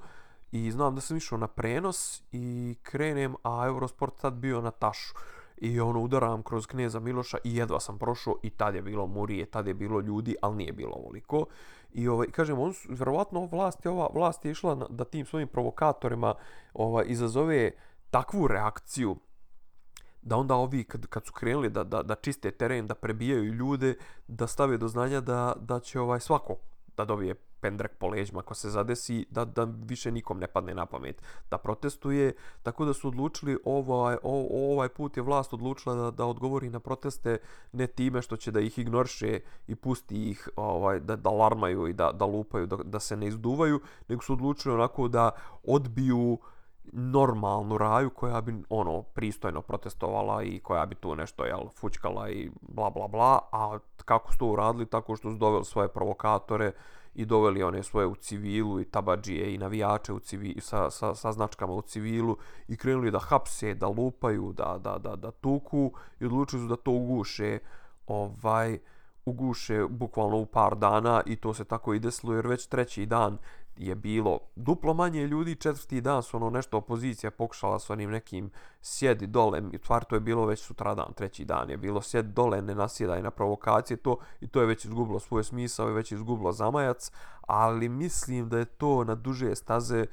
i znam da sam išao na prenos i krenem, a Eurosport tad bio na tašu. I ono, udaram kroz Kneza Miloša i jedva sam prošao i tad je bilo murije, tad je bilo ljudi, ali nije bilo ovoliko. I ovaj, kažem, on su, vjerovatno vlast je, ova vlast je išla na, da tim svojim provokatorima ovaj, izazove takvu reakciju da onda ovi kad, kad su krenuli da, da, da čiste teren, da prebijaju ljude, da stave do znanja da, da će ovaj svako da dobije pendrek po leđima ako se zadesi da, da više nikom ne padne na pamet da protestuje. Tako da su odlučili ovaj, ovaj put je vlast odlučila da, da odgovori na proteste ne time što će da ih ignoriše i pusti ih ovaj, da, da alarmaju i da, da lupaju da, da se ne izduvaju nego su odlučili onako da odbiju normalnu raju koja bi ono pristojno protestovala i koja bi tu nešto jel fućkala i bla bla bla a kako su to uradili tako što su doveli svoje provokatore i doveli one svoje u civilu i tabadžije i navijače u civilu, sa, sa, sa značkama u civilu i krenuli da hapse, da lupaju, da, da, da, da tuku i odlučili su da to uguše ovaj uguše bukvalno u par dana i to se tako i desilo jer već treći dan je bilo duplo manje ljudi, četvrti dan su ono nešto opozicija pokušala s onim nekim sjedi dole, i tvar to je bilo već sutradan, treći dan je bilo sjedi dole, ne nasjedaj na provokacije, to i to je već izgubilo svoje smisao i već izgubilo zamajac, ali mislim da je to na duže staze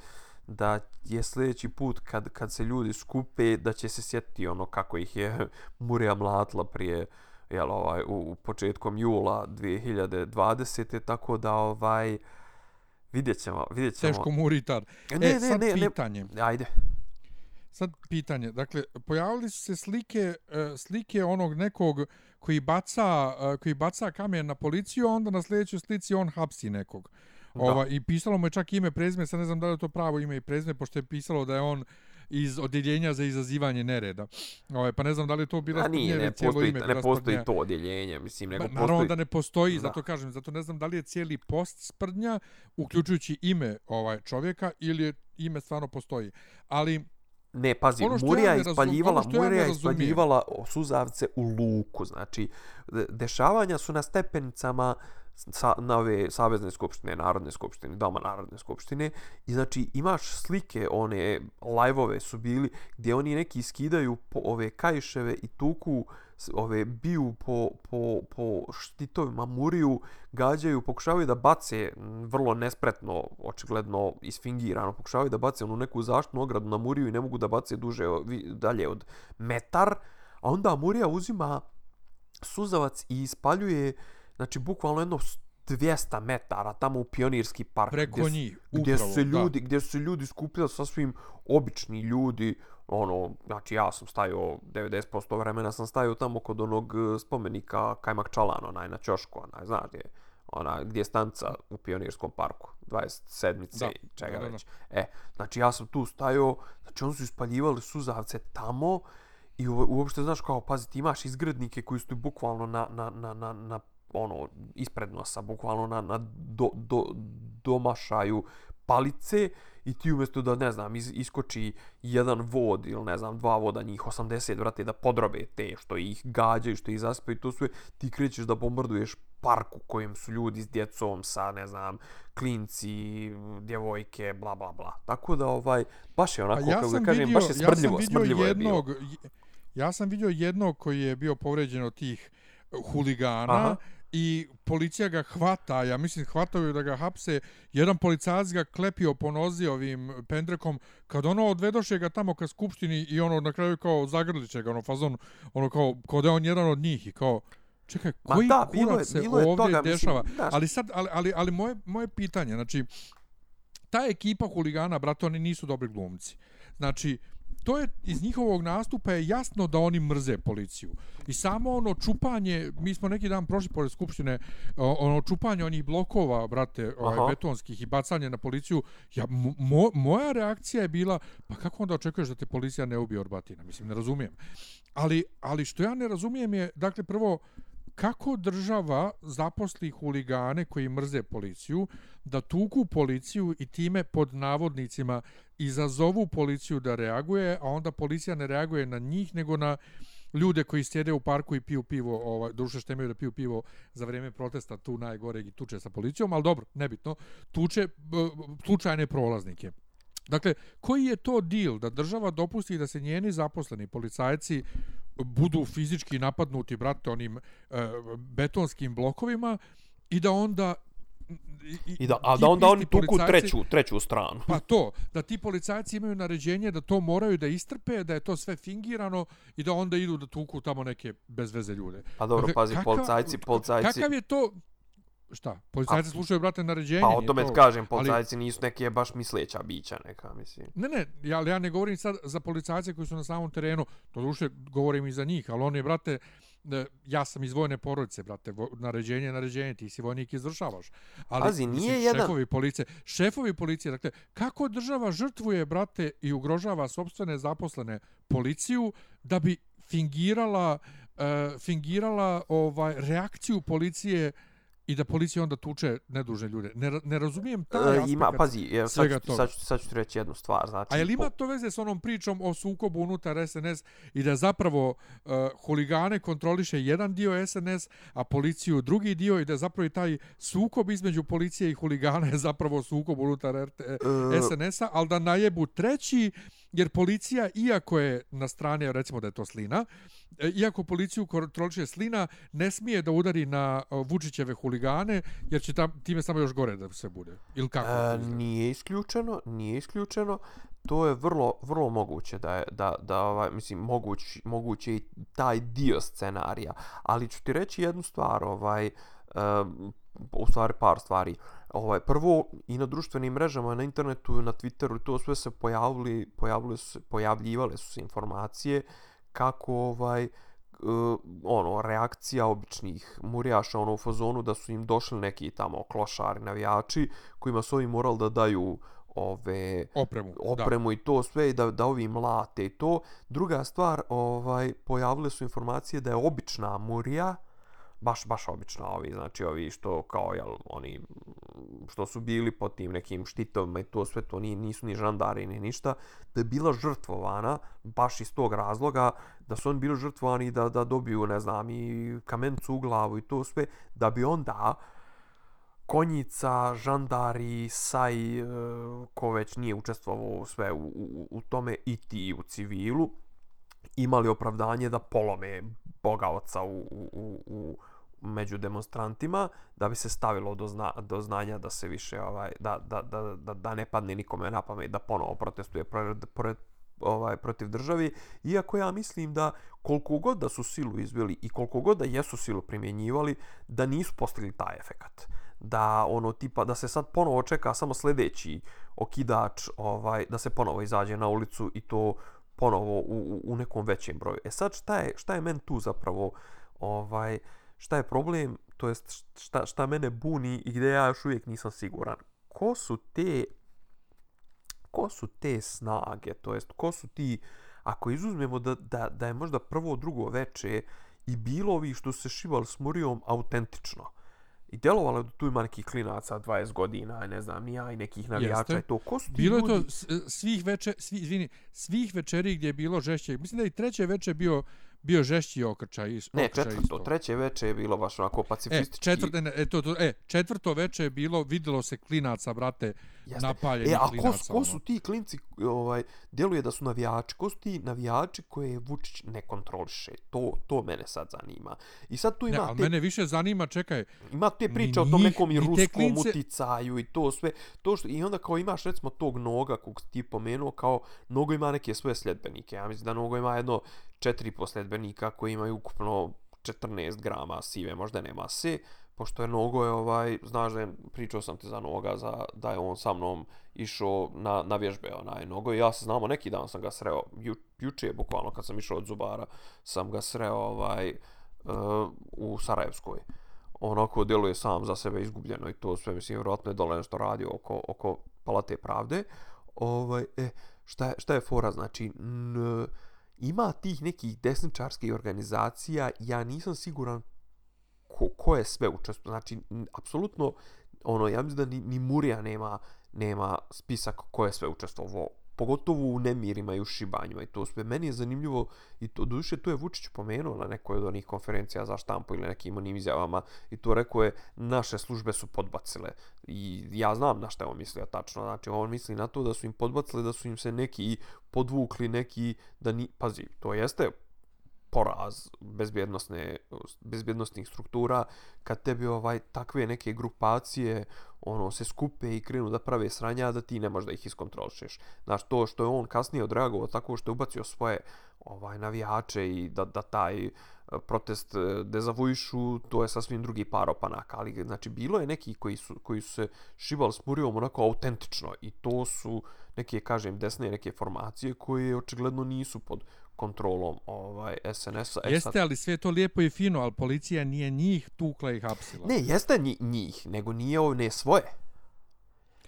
da je sljedeći put kad, kad se ljudi skupe da će se sjetiti ono kako ih je Murija mlatla prije jel, ovaj, u, u početkom jula 2020. Tako da ovaj vidjet ćemo. Vidjet ćemo. Teško muritar. Ne, e, ne, sad ne, ne, pitanje. Ajde. Sad pitanje. Dakle, pojavili su se slike, e, slike onog nekog koji baca, e, koji baca kamen na policiju, a onda na sljedećoj slici on hapsi nekog. Ova, I pisalo mu je čak ime, prezime, sad ne znam da li je to pravo ime i prezime, pošto je pisalo da je on iz odjeljenja za izazivanje nereda. Ovaj, pa ne znam da li je to bila A nije, ne postoji, ime. ne postoji to odjeljenje, mislim, nego ba, postoji... Naravno da ne postoji, da. zato kažem, zato ne znam da li je cijeli post sprdnja, uključujući ime ovaj čovjeka, ili je ime stvarno postoji. Ali, Ne, pazi, ono Murija ja je ispaljivala, ono ja Murija je ispaljivala suzavce u luku, znači de- dešavanja su na stepenicama sa, na ove Savezne skupštine, Narodne skupštine, Doma Narodne skupštine. I znači imaš slike, one live-ove su bili gdje oni neki skidaju po ove kajševe i tuku ove biju po, po, po štitovima Muriju, gađaju, pokušavaju da bace vrlo nespretno, očigledno isfingirano, pokušavaju da bace onu neku zaštnu ogradu na Muriju i ne mogu da bace duže dalje od metar, a onda Murija uzima suzavac i ispaljuje znači bukvalno jedno 200 metara tamo u pionirski park Preko gdje, njih, gdje su upravo, se da. ljudi gdje su se ljudi skupljali sasvim obični ljudi ono znači ja sam stajao 90% vremena sam stajao tamo kod onog e, spomenika Kajmak Čalan onaj na ćošku onaj znaš gdje je, ona gdje je stanca u pionirskom parku 27. Da, i čega da, da, da. već e znači ja sam tu stajao znači oni su ispaljivali suzavce tamo I u- uopšte, znaš, kao, pazi, ti imaš izgrednike koji su bukvalno na, na, na, na, na ono, ispred nosa, bukvalno na, na do, do, domašaju palice i ti umjesto da, ne znam, is, iskoči jedan vod ili, ne znam, dva voda njih 80, vrate, da podrobe te što ih gađaju, što ih zaspaju, to sve, ti krećeš da bombarduješ park u kojem su ljudi s djecom, sa, ne znam, klinci, djevojke, bla, bla, bla. Tako da, ovaj, baš je onako, ja kako da kažem, vidio, baš je ja sam smrdljivo, smrdljivo je bilo. jednog, ja sam vidio jednog koji je bio povređen od tih huligana Aha. I policija ga hvata, ja mislim hvataju da ga hapse, jedan policajac ga klepio po nozi ovim pendrekom, kad ono odvedoše ga tamo ka skupštini i ono na kraju kao zagrliće ga, ono fazon, ono kao, kao da je on jedan od njih i kao, čekaj, Ma koji da, bilo je- se bilo je ovdje toga, mislim, dešava? znaš- ali sad, ali, ali, ali moje, moje pitanje, znači, ta ekipa huligana, brate, oni nisu dobri glumci. Znači, to je iz njihovog nastupa je jasno da oni mrze policiju. I samo ono čupanje, mi smo neki dan prošli pored skupštine, ono čupanje onih blokova, brate, ovaj, Aha. betonskih i bacanje na policiju, ja, mo, moja reakcija je bila, pa kako onda očekuješ da te policija ne ubije od batina? Mislim, ne razumijem. Ali, ali što ja ne razumijem je, dakle, prvo, kako država zaposli huligane koji mrze policiju da tuku policiju i time pod navodnicima izazovu policiju da reaguje, a onda policija ne reaguje na njih nego na ljude koji sjede u parku i piju pivo, ovaj, duše što imaju da piju pivo za vrijeme protesta tu najgore i tuče sa policijom, ali dobro, nebitno, tuče slučajne prolaznike. Dakle, koji je to deal da država dopusti da se njeni zaposleni policajci budu fizički napadnuti, brate, onim e, betonskim blokovima i da onda i, I da, a da onda oni tuku treću, treću stranu. Pa to, da ti policajci imaju naređenje da to moraju da istrpe, da je to sve fingirano i da onda idu da tuku tamo neke bez veze ljude. Pa dobro, Dakle, pazi, kakav- policajci, policajci... Kakav je to... Šta? Policajci A- slušaju, brate, naređenje. Pa o tome to- kažem, ali- policajci nisu neke baš misleća bića neka, mislim. Ne, ne, ja, ali ja ne govorim sad za policajce koji su na samom terenu, to duše govorim i za njih, ali oni, brate, e, ja sam iz vojne porodice, brate, naređenje je naređenje, ti si vojnik izvršavaš. Ali, Pazi, nije mislim, jedan- Šefovi policije, šefovi policije, dakle, kako država žrtvuje, brate, i ugrožava sobstvene zaposlene policiju da bi fingirala, uh, fingirala ovaj reakciju policije i da policija onda tuče nedužne ljude. Ne, ne razumijem taj E, aspekt. ima, pazi, evo, sad, svega ću, toga. sad, ću, sad ću ti reći jednu stvar, znači... A je li ima to veze s onom pričom o sukobu unutar SNS i da zapravo uh, huligane kontroliše jedan dio SNS, a policiju drugi dio i da zapravo i taj sukob između policije i huligana je zapravo sukob unutar RT, E, SNS-a, ali da najebu treći jer policija, iako je na strani, recimo da je to slina, e, iako policiju kontroliše slina, ne smije da udari na Vučićeve huligane, jer će tam, time samo još gore da se bude. Ili kako? E, nije isključeno, nije isključeno. To je vrlo, vrlo moguće da je, da, da ovaj, mislim, moguć, moguće i taj dio scenarija. Ali ću ti reći jednu stvar, ovaj, um, u stvari par stvari. Ovaj, prvo, i na društvenim mrežama, na internetu, na Twitteru, to sve se pojavili, pojavili su, pojavljivale su se informacije kako ovaj, uh, ono, reakcija običnih murijaša ono, u fazonu da su im došli neki tamo klošari, navijači, kojima su ovi morali da daju ove opremu, opremu da. i to sve i da da ovi mlate i to. Druga stvar, ovaj pojavile su informacije da je obična murija baš baš obično ovi znači ovi što kao jel oni što su bili pod tim nekim štitovima i to sve to ni nisu ni žandari ni ništa da je bila žrtvovana baš iz tog razloga da su oni bili žrtvovani da da dobiju ne znam i kamencu u glavu i to sve da bi onda konjica, žandari, saj, e, ko već nije učestvovao sve u, u, u tome i ti u civilu, imali opravdanje da polome boga oca u, u, u, među demonstrantima da bi se stavilo do, zna, do znanja da se više ovaj da, da, da, da, da ne padne nikome na pamet da ponovo protestuje pred, pred, ovaj protiv državi iako ja mislim da koliko god da su silu izveli i koliko god da jesu silu primjenjivali da nisu postigli taj efekat. Da ono tipa da se sad ponovo čeka samo sljedeći okidač ovaj da se ponovo izađe na ulicu i to ponovo u, u nekom većem broju. E sad šta je šta je men tu zapravo ovaj šta je problem, to jest šta šta mene buni i gdje ja još uvijek nisam siguran. Ko su te ko su te snage, to jest ko su ti ako izuzmemo da, da, da je možda prvo drugo veče i bilo ovi što se šivali s Murijom autentično. I djelovalo je da tu ima nekih klinaca 20 godina, ne znam, nija i nekih navijača i to. Ko su ti bilo ljudi? je to svih veče, svi, izvini, svih večeri gdje je bilo žešće. Mislim da i treće veče bio bio žešći okrčaj. Is, ne, četvrto, isto. treće veče je bilo baš onako pacifistički. E, četvrto, ne, e, to, to, e, četvrto veče je bilo, videlo se klinaca, brate, Jeste. napaljenih e, a klinaca. ko, ko su ono. ti klinci, ovaj, djeluje da su navijači, ko su ti navijači koje Vučić ne kontroliše? To, to mene sad zanima. I sad tu ima ne, ali te... mene više zanima, čekaj. Ima te priče o tom nekom i ruskom klince... uticaju i to sve. To što, I onda kao imaš recimo tog noga kog ti pomenuo, kao nogo ima neke svoje sljedbenike. Ja mislim da nogo ima jedno četiri posljedbenika koji imaju ukupno 14 grama sive, možda ne mase, pošto je Nogo je ovaj, znaš da je, pričao sam ti za Noga, za, da je on sa mnom išao na, na vježbe, onaj Nogo, i ja se znamo, neki dan sam ga sreo, ju, juče bukvalno kad sam išao od Zubara, sam ga sreo ovaj, uh, u Sarajevskoj. Onako djeluje sam za sebe izgubljeno i to sve, mislim, vjerojatno je dole nešto radio oko, oko Palate pravde. Ovaj, e, šta, je, šta je fora, znači, n, ima tih nekih desničarskih organizacija, ja nisam siguran ko, ko je sve učestvo. Znači, apsolutno, ono, ja mislim da ni, ni Murija nema, nema spisak ko je sve učestvovao pogotovo u nemirima i u šibanjima i to sve. Meni je zanimljivo i to duše to je Vučić pomenuo na nekoj od onih konferencija za štampu ili nekim onim izjavama i to rekao je naše službe su podbacile i ja znam na šta je on mislio tačno. Znači on misli na to da su im podbacile, da su im se neki podvukli, neki da ni... Pazi, to jeste poraz bezbjednostne bezbjednostnih struktura kad tebi ovaj takve neke grupacije ono se skupe i krenu da prave sranja da ti ne možeš da ih iskontrolišeš. Znaš to što je on kasnije odreagovao tako što je ubacio svoje ovaj navijače i da da taj e, protest e, dezavuišu, to je sasvim drugi par opanaka, ali znači bilo je neki koji su, koji su se šibali s Murijom onako autentično i to su neke, kažem, desne neke formacije koje očigledno nisu pod kontrolom ovaj SNS-a. E, jeste, sad... ali sve to lijepo i fino, ali policija nije njih tukla i hapsila. Ne, jeste njih, nego nije ovo ne svoje.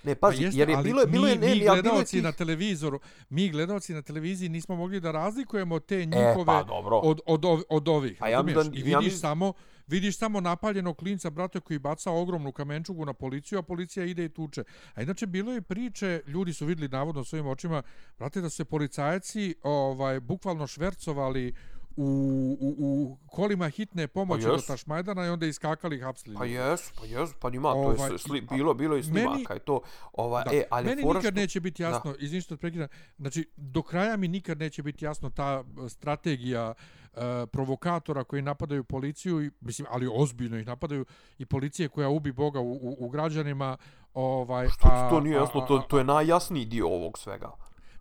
Ne, pazi, pa jeste, jer je bilo je bilo je ne, mi gledaoci tih... na televizoru, mi gledaoci na televiziji nismo mogli da razlikujemo te njihove e, pa, dobro. od od od, od ovih. Pa ja da, I vidiš ja samo vidiš samo napaljenog klinca brate koji baca ogromnu kamenčugu na policiju, a policija ide i tuče. A inače bilo je priče, ljudi su videli navodno svojim očima, brate da su se policajci ovaj bukvalno švercovali u, u, u kolima hitne pomoći Pa do. Tašmajdana i onda iskakali i hapsili. Pa jesu, pa jesu, pa ima, to Ovaj, je sli, a- bilo, bilo meni- snimaka i to, ovaj, Da. e, ali Meni fora nikad što- neće biti jasno, izvini što prekidam, znači do kraja mi nikad neće biti jasno ta e, strategija e, provokatora koji napadaju policiju, i, mislim, ali ozbiljno ih napadaju, i policije koja ubi Boga u, u, u građanima. Ovaj, Što ti a- to nije a- jasno, a- to, a- to je najjasniji dio ovog svega.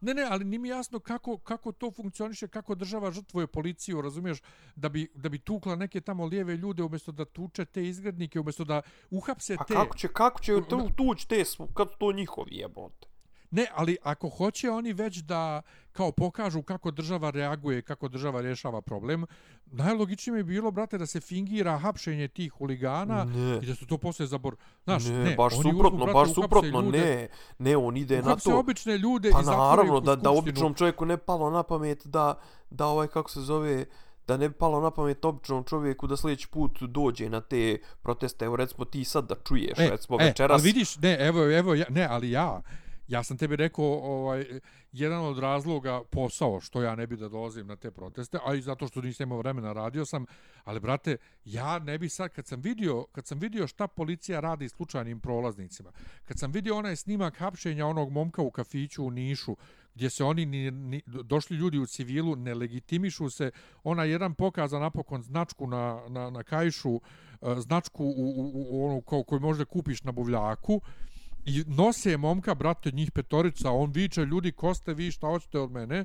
Ne, ne, ali nije mi jasno kako, kako to funkcioniše, kako država žrtvuje policiju, razumiješ, da bi, da bi tukla neke tamo lijeve ljude umjesto da tuče te izgrednike, umjesto da uhapse te... kako će, kako će tu, tuć te, kad to njihovi jebote? Ne, ali ako hoće oni već da kao pokažu kako država reaguje, kako država rješava problem, najlogičnije bi bilo, brate, da se fingira hapšenje tih huligana Ne. i da se to posle zabor... Znaš, ne, ne, baš suprotno, uzmu, brate, baš suprotno, ljude, ne, ne, on ide na to. obične ljude Pa i naravno, da, da običnom čovjeku ne palo na pamet da, da ovaj, kako se zove, da ne bi palo na pamet običnom čovjeku da sljedeći put dođe na te proteste. Evo recimo ti sad da čuješ, E, recimo e, večeras. ali vidiš, ne, evo, evo, ja, ne, ali ja, ja sam tebi rekao, ovaj, jedan od razloga posao što ja ne bi da dolazim na te proteste, a i zato što nisam imao vremena, radio sam, ali brate, ja ne bi sad, kad sam vidio, kad sam vidio šta policija radi slučajnim prolaznicima, kad sam vidio onaj snimak hapšenja onog momka u kafiću u Nišu, gdje se oni ni, ni, došli ljudi u civilu, ne legitimišu se, ona jedan pokaza napokon značku na, na, na kajšu, e, značku u, u, u, u onu ko, koju možda kupiš na buvljaku, i nose momka, brate, njih petorica, on viče, ljudi, ko ste vi, šta hoćete od mene?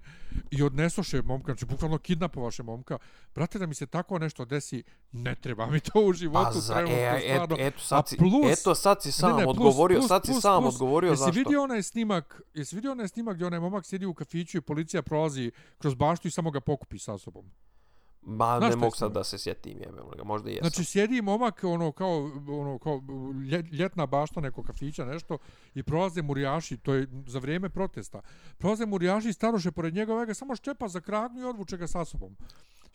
I odnesoše momka, znači, bukvalno kidnapovaše momka. Brate, da mi se tako nešto desi, ne treba mi to u životu, Pa za, e, stvarno. eto, A sad si, plus- eto sad si sam Ne, ne, plus- odgovorio, plus- sad si plus- sam plus, odgovorio jesi zašto. vidio onaj snimak, jesi vidio onaj snimak gdje onaj momak sjedi u kafiću i policija prolazi kroz baštu i samo ga pokupi sa sobom? Ma, Znaš ne mogu sad da se sjetim, jebem ga, možda i jesam. Znači sjedi momak ono kao ono kao lje- ljetna bašta nekog kafića nešto i prolaze murijaši, to je za vrijeme protesta. Prolaze murijaši i staroše pored njega, ovaj ga samo ščepa za kragnu i odvuče ga sa sobom.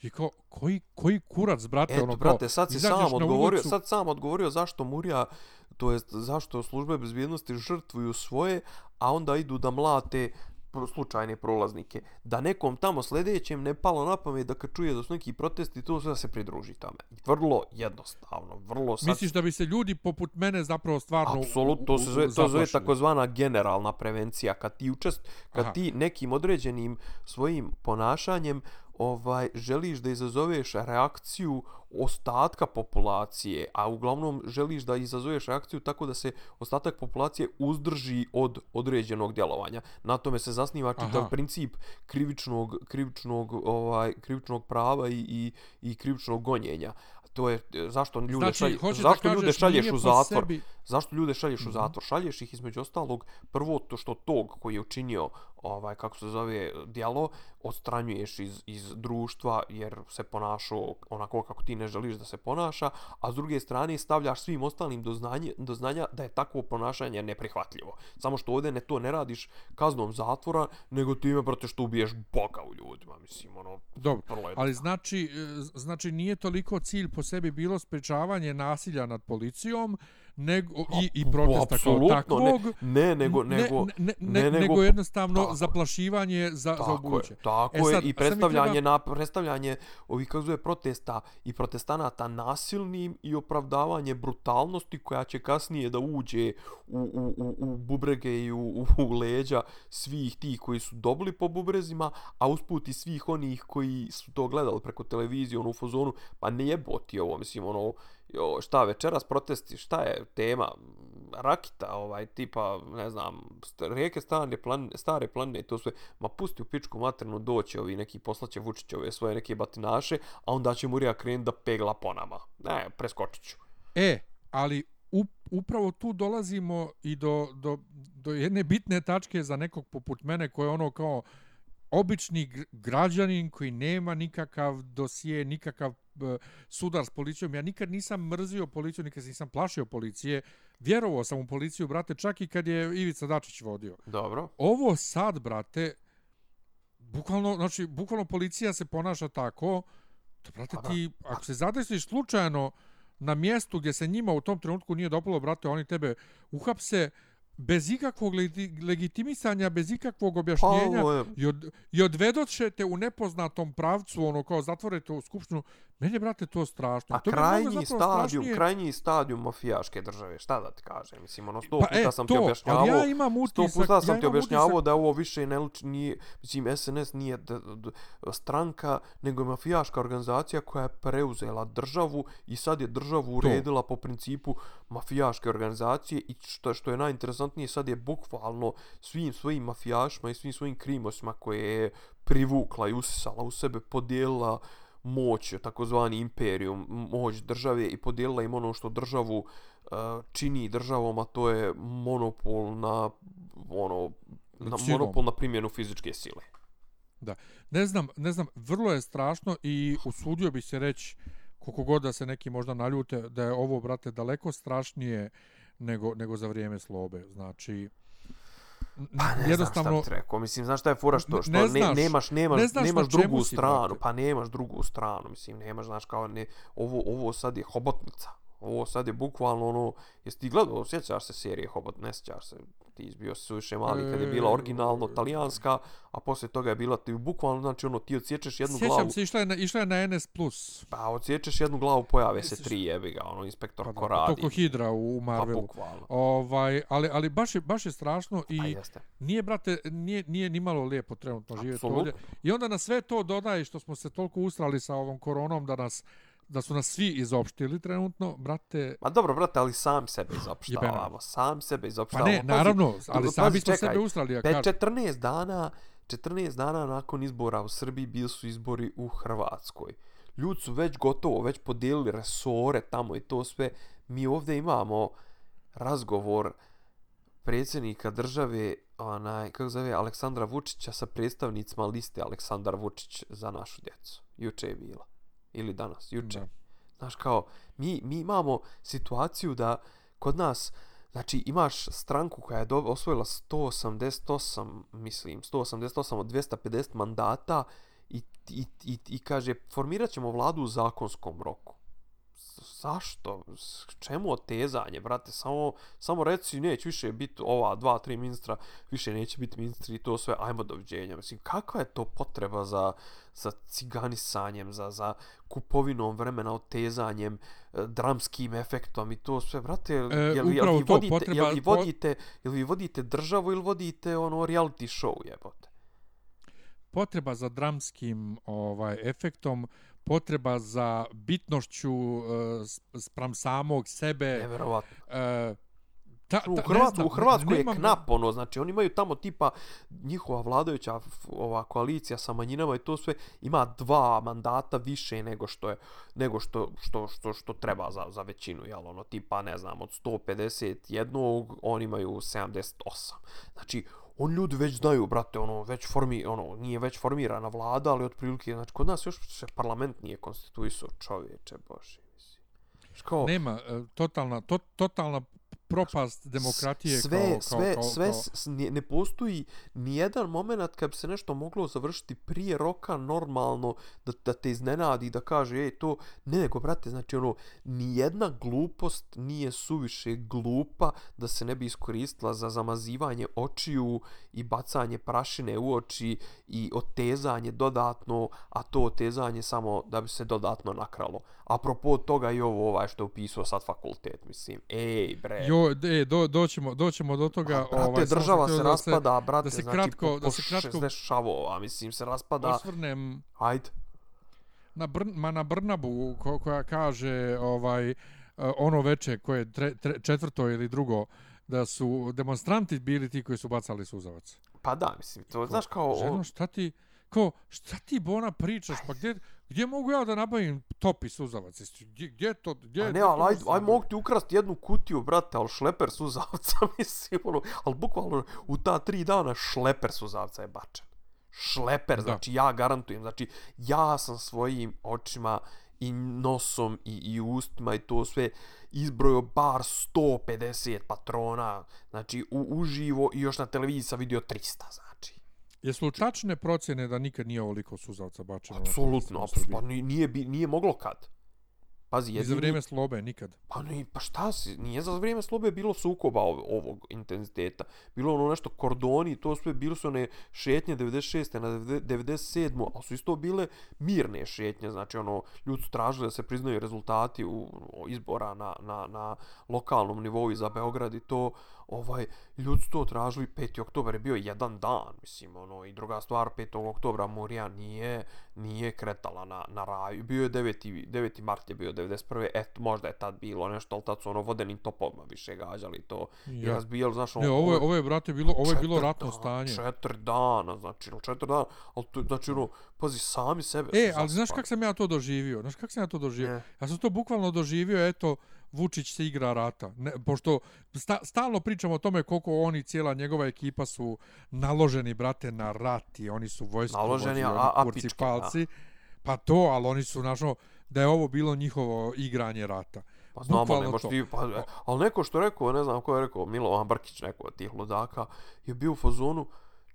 I kao, koji, koji kurac, brate, Eto, ono kao, brate, sad si sam odgovorio, ulicu- sad sam odgovorio zašto Murija, to jest zašto službe bezbjednosti žrtvuju svoje, a onda idu da mlate slučajne prolaznike. Da nekom tamo sljedećem ne palo na pamet da kad čuje da su neki protesti, to sve da se pridruži tome. Vrlo jednostavno, vrlo sad... Misliš da bi se ljudi poput mene zapravo stvarno... Apsolutno, to se zove, to zove takozvana generalna prevencija. Kad ti učest, kad Aha. ti nekim određenim svojim ponašanjem ovaj želiš da izazoveš reakciju ostatka populacije, a uglavnom želiš da izazoveš reakciju tako da se ostatak populacije uzdrži od određenog djelovanja. Na tome se zasniva čitav Aha. princip krivičnog krivičnog ovaj krivičnog prava i i, i krivičnog gonjenja. To je zašto ljude Znači, šalje, zašto ljude kažeš, šalješ nije u zatvor? sebi- Zašto ljude šalješ Mhm. u zatvor? Šalješ ih između ostalog prvo to što tog koji je učinio ovaj kako se zove djelo odstranjuješ iz, iz društva jer se ponašao onako kako ti ne želiš da se ponaša, a s druge strane stavljaš svim ostalim do, znanje, do znanja da je takvo ponašanje neprihvatljivo. Samo što ovdje ne to ne radiš kaznom zatvora, nego time brate što ubiješ Boga u ljudima, mislim ono Dobro, ali znači, e, znači nije toliko cilj po sebi bilo sprečavanje nasilja nad policijom nego, i, i protesta kao takvog. Ne, ne, nego, ne, nego, ne, ne, ne, nego- nego jednostavno tako je. zaplašivanje za, za Tako ubuduće. je, tako E je, sad, i sad mi predstavljanje, treba- na, predstavljanje ovih, kako zove, protesta i protestanata nasilnim i opravdavanje brutalnosti koja će kasnije da uđe u, u, u, u bubrege i u, u, u leđa svih tih koji su dobili po bubrezima, a usput i svih onih koji su to gledali preko televizije, ono u fazonu, pa ne jeboti ovo, mislim, ono, jo, šta večeras protesti, šta je tema, rakita, ovaj, tipa, ne znam, rijeke stare, plan, stare planine, to sve, ma pusti u pičku maternu doći ovi neki poslaće Vučićove svoje neke batinaše, a onda će Murija krenuti da pegla po nama. Ne, preskočit ću. E, ali upravo tu dolazimo i do, do, do jedne bitne tačke za nekog poput mene koji je ono kao obični građanin koji nema nikakav dosije, nikakav sudar s policijom. Ja nikad nisam mrzio policiju, nikad nisam plašio policije. Vjerovao sam u policiju, brate, čak i kad je Ivica Dačić vodio. Dobro. Ovo sad, brate, bukvalno, znači, bukvalno policija se ponaša tako, da, brate, Pa ti, ako se zadesiš slučajno na mjestu gdje se njima u tom trenutku nije dopalo, brate, oni tebe uhapse, bez ikakvog legi- legitimisanja, bez ikakvog Pa, objašnjenja je, i, od, i odvedoćete u nepoznatom pravcu, ono kao zatvorite u skupštinu. Meni je, brate, to strašno. a to krajnji stadijum, strašnije. krajnji stadijum mafijaške države, šta da ti kažem? Mislim, ono, sto Pa, puta e, sam to, ti objašnjavao, ja imam sto utisak, puta sam ja ti objašnjavao utisak- da ovo više ne liči, nije, mislim, SNS nije d, d, stranka, nego je mafijaška organizacija koja je preuzela državu i sad je državu uredila po principu mafijaške organizacije i što, što je najinteresantnije, sad je bukvalno svim svojim mafijašima i svim svojim krimosima koje je privukla i usisala u sebe, podijelila moć, takozvani imperijum, moć države i podijelila im ono što državu uh, čini državom, a to je monopol na ono na Silom. monopol na primjenu fizičke sile. Ne znam, ne znam, vrlo je strašno i usudio bi se reći koliko god da se neki možda naljute da je ovo, brate, daleko strašnije nego, nego za vrijeme slobe. Znači, Pa ne jednostavno, znam šta rekao. Mislim, znaš šta je fora što, što ne ne, nemaš, nemaš, Ne znaš nemaš drugu stranu. brate. Pa nemaš drugu stranu. Mislim, nemaš, znaš, kao ne, ovo, ovo sad je hobotnica. Ovo sad je bukvalno ono, jesi ti gledao, sjećaš se serije Hobot, ne sjećaš se, ti izbio si suviše mali kad je bila E, originalno talijanska, a poslije toga je bila ti bukvalno, znači ono, ti odsječeš jednu glavu, sjećam se, išla je na, išla je na NS+. pa odsječeš jednu glavu, pojave se tri jebi ga, ono, inspektor Pa pa radi. to ko Hidra u Pa Marvelu. bukvalno. Ovaj, ali, ali baš, je, baš je strašno i Pa jeste. nije, brate, nije, nije ni malo lijepo trenutno živjeti ovdje. I onda na sve to dodaje što smo se toliko usrali sa ovom koronom da nas da su nas svi izopštili trenutno, brate, Ma dobro, brate, ali sam sebe izopštavamo. Sam sebe pa izopštavamo. ne, Pazi, naravno, ali pazi, sami smo sebe usrali, ja Pe, kažem. 14 dana, 14 dana nakon izbora u Srbiji bili su izbori u Hrvatskoj. Ljudi su već gotovo, već podijelili resore tamo i to sve. Mi ovdje imamo razgovor predsjednika države, onaj, kako zove, Aleksandra Vučića sa predstavnicima liste Aleksandar Vučić za našu djecu. Juče je bila. Ili danas, juče. Da. Znaš, kao, mi, mi imamo situaciju da kod nas, znači, imaš stranku koja je do, osvojila 188, mislim, 188 od 250 mandata i, i, i, i kaže, formirat ćemo vladu u zakonskom roku. Zašto? Čemu otezanje, brate? Samo, samo reci, neće više biti ova dva, tri ministra, više neće biti ministri i to sve, ajmo doviđenja. Mislim, kakva je to potreba za, za ciganisanjem, za, za kupovinom vremena, otezanjem, e, dramskim efektom i to sve, brate, jel, E, jel, jel, vi vodite, potreba- jel vi vodite, jel vi vodite državu ili vodite ono reality show, jebote? potreba za dramskim ovaj efektom, potreba za bitnošću uh, spram samog sebe. Nevjerovatno. Uh, ta, U, ta, Hrvat, ne znam, u Hrvatskoj je knap, ono, znači oni imaju tamo tipa njihova vladajuća ova koalicija sa manjinama i to sve ima dva mandata više nego što je nego što što što što treba za za većinu, jel ono tipa ne znam od 151 oni imaju 78. Znači on ljudi već znaju, brate, ono, već formi, ono, nije već formirana vlada, ali otprilike, znači, kod nas još se parlament nije konstituisao čovječe, bože, Kao, Nema, e, totalna, to, totalna propast demokratije sve, kao, kao, sve, kao, sve, kao, s- ne, ne postoji ni jedan moment kad bi se nešto moglo završiti prije roka normalno da, da te iznenadi da kaže ej to ne nego brate znači ono ni jedna glupost nije suviše glupa da se ne bi iskoristila za zamazivanje očiju i bacanje prašine u oči i otezanje dodatno a to otezanje samo da bi se dodatno nakralo. Apropo toga i ovo ovaj što je upisao sad fakultet mislim. Ej bre. Jo, e, do, doćemo, doćemo do toga. Pa, brate, ovaj, država se raspada, brate, da se znači kratko- po, da po se kratko- 60 šavova, mislim, se raspada. Osvrnem Ajde. na, Brn, ma na Brnabu ko, koja kaže ovaj e, ono veče koje tre, tre, četvrto ili drugo da su demonstranti bili ti koji su bacali suzavac. Pa da, mislim, to, znaš kao... Ženo, šta ti, ko, šta ti Bona pričaš? Pa gdje, gdje mogu ja da nabavim topi suzavac? Gdje, gdje to? Gdje, A ne, ali aj, aj mogu ti ukrasti jednu kutiju, brate, ali šleper suzavca, mislim, ono, ali bukvalno u ta tri dana šleper suzavca je bačen. Šleper, Da. znači ja garantujem, znači ja sam svojim očima i nosom i, i ustima i to sve izbrojio bar 150 patrona, znači u, uživo i još na televiziji sam vidio 300, znači. Jesu li tačne procjene da nikad nije ovoliko suzavca bačeno? Apsolutno, pa nije, nije moglo kad. Pazi, I za jedini... vrijeme slobe, nikad. Pa, ne, pa šta si, nije za vrijeme slobe bilo sukoba ovog, ovog intenziteta. Bilo ono nešto kordoni, to sve, bilo su one šetnje 96. na 97. ali su isto bile mirne šetnje, znači ono, ljudi su tražili da se priznaju rezultati u, u izbora na, na, na lokalnom nivou i za Beograd i to, ovaj, to tražili, 5. oktober je bio jedan dan, mislim, ono, i druga stvar, 5. oktobra Murija nije, nije kretala na, na raju, bio je 9. 9. mart je bio 91. eto, možda je tad bilo nešto, ali tad su ono vodenim topovima više gađali to, ja. i razbijali, znaš, ono, Ne, ovo je, ovo je, brate, bilo, ovo je bilo ratno dana, stanje. Četiri dana, znači, ono, četiri dana, ali to, znači, ono, pazi, sami sebe E, ali znaš kako sam ja to doživio? Znaš kako sam ja to doživio? Ne. Ja sam to bukvalno doživio, eto, Vučić se igra rata. Ne, pošto sta, stalno pričamo o tome koliko oni, cijela njegova ekipa su naloženi, brate, na rat i oni su vojsko Naloženi, vođi, a- a kurci pičke, palci. Pa to, ali oni su, našo, da je ovo bilo njihovo igranje rata. Pa znamo, Bukvalno ne možeš to. ti, pa, ali neko što rekao, ne znam ko je rekao, Milovan Brkić, neko od tih ludaka, je bio u fazonu,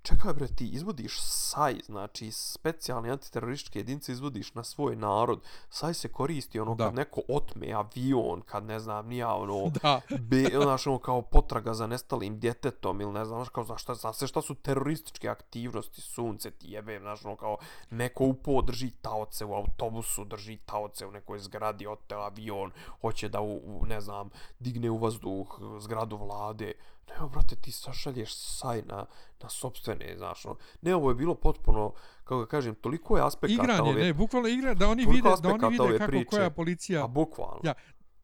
čekaj bre, ti izvodiš SAJ, znači specijalne antiterorističke jedinice izvodiš na svoj narod. SAJ se koristi ono Da. kad neko otme avion, kad ne znam, nija ono, Da. be, znaš, ono kao potraga za nestalim djetetom ili ne znam, znaš, kao, znaš, šta, znaš se šta su terorističke aktivnosti, sunce ti jebe, znaš, ono kao neko upo drži taoce u autobusu, drži taoce u nekoj zgradi, oteo avion, hoće da, u, u, ne znam, digne u vazduh zgradu vlade, ne, brate, ti sašalješ saj na, na sobstvene, znaš, ono, ne, ovo je bilo potpuno, kako ga kažem, toliko je aspekata Igranje, ove, ne, bukvalno igra, da oni vide, da oni vide kako priče. koja policija... a bukvalno. Ja,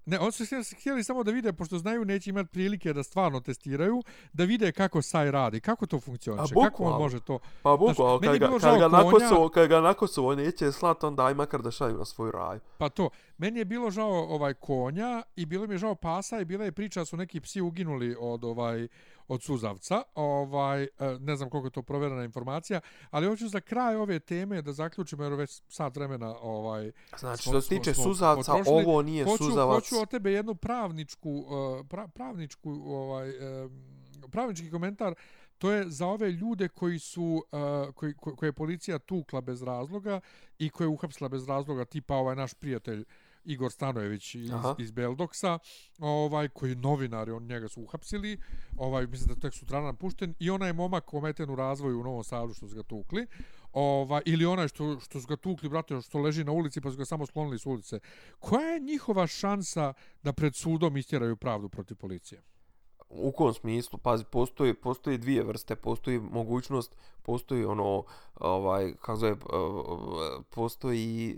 Ne, oni su htjeli, htjeli samo da vide, pošto znaju neće imati prilike da stvarno testiraju, da vide kako SAJ radi, kako to funkcioniše, kako on može to... Pa meni je kad, ga, kad, ga konja- Kosovo, kad ga na Kosovo neće slat, onda aj makar da šalju na svoj raj. Pa to, meni je bilo žao ovaj konja i bilo mi je žao pasa i bila je priča da su neki psi uginuli od ovaj od suzavca. Ovaj, e, ne znam koliko je to proverena informacija, ali hoću za kraj ove teme da zaključimo jer već sat vremena ovaj Znači, smo- što se tiče smo suzavca, potrošili. ovo nije hoću, suzavac. Hoću od tebe jednu pravničku, uh, pra, pravničku ovaj, uh, pravnički komentar. To je za ove ljude koji su, uh, koji, ko- koje je policija tukla bez razloga i koje je uhapsila bez razloga, tipa ovaj naš prijatelj Igor Stanojević iz, Aha. iz Beldoksa, ovaj, koji je novinar, on njega su uhapsili, ovaj, mislim da tek sutradan pušten, i onaj momak ometen u razvoju u Novom Sadu što su ga tukli, ovaj, ili onaj što, što su ga tukli, brate, što leži na ulici pa su ga samo sklonili s ulice. Koja je njihova šansa da pred sudom istjeraju pravdu protiv policije? U kom smislu? Pazi, postoji, postoji dvije vrste. Postoji mogućnost, postoji ono, ovaj, kako zove, postoji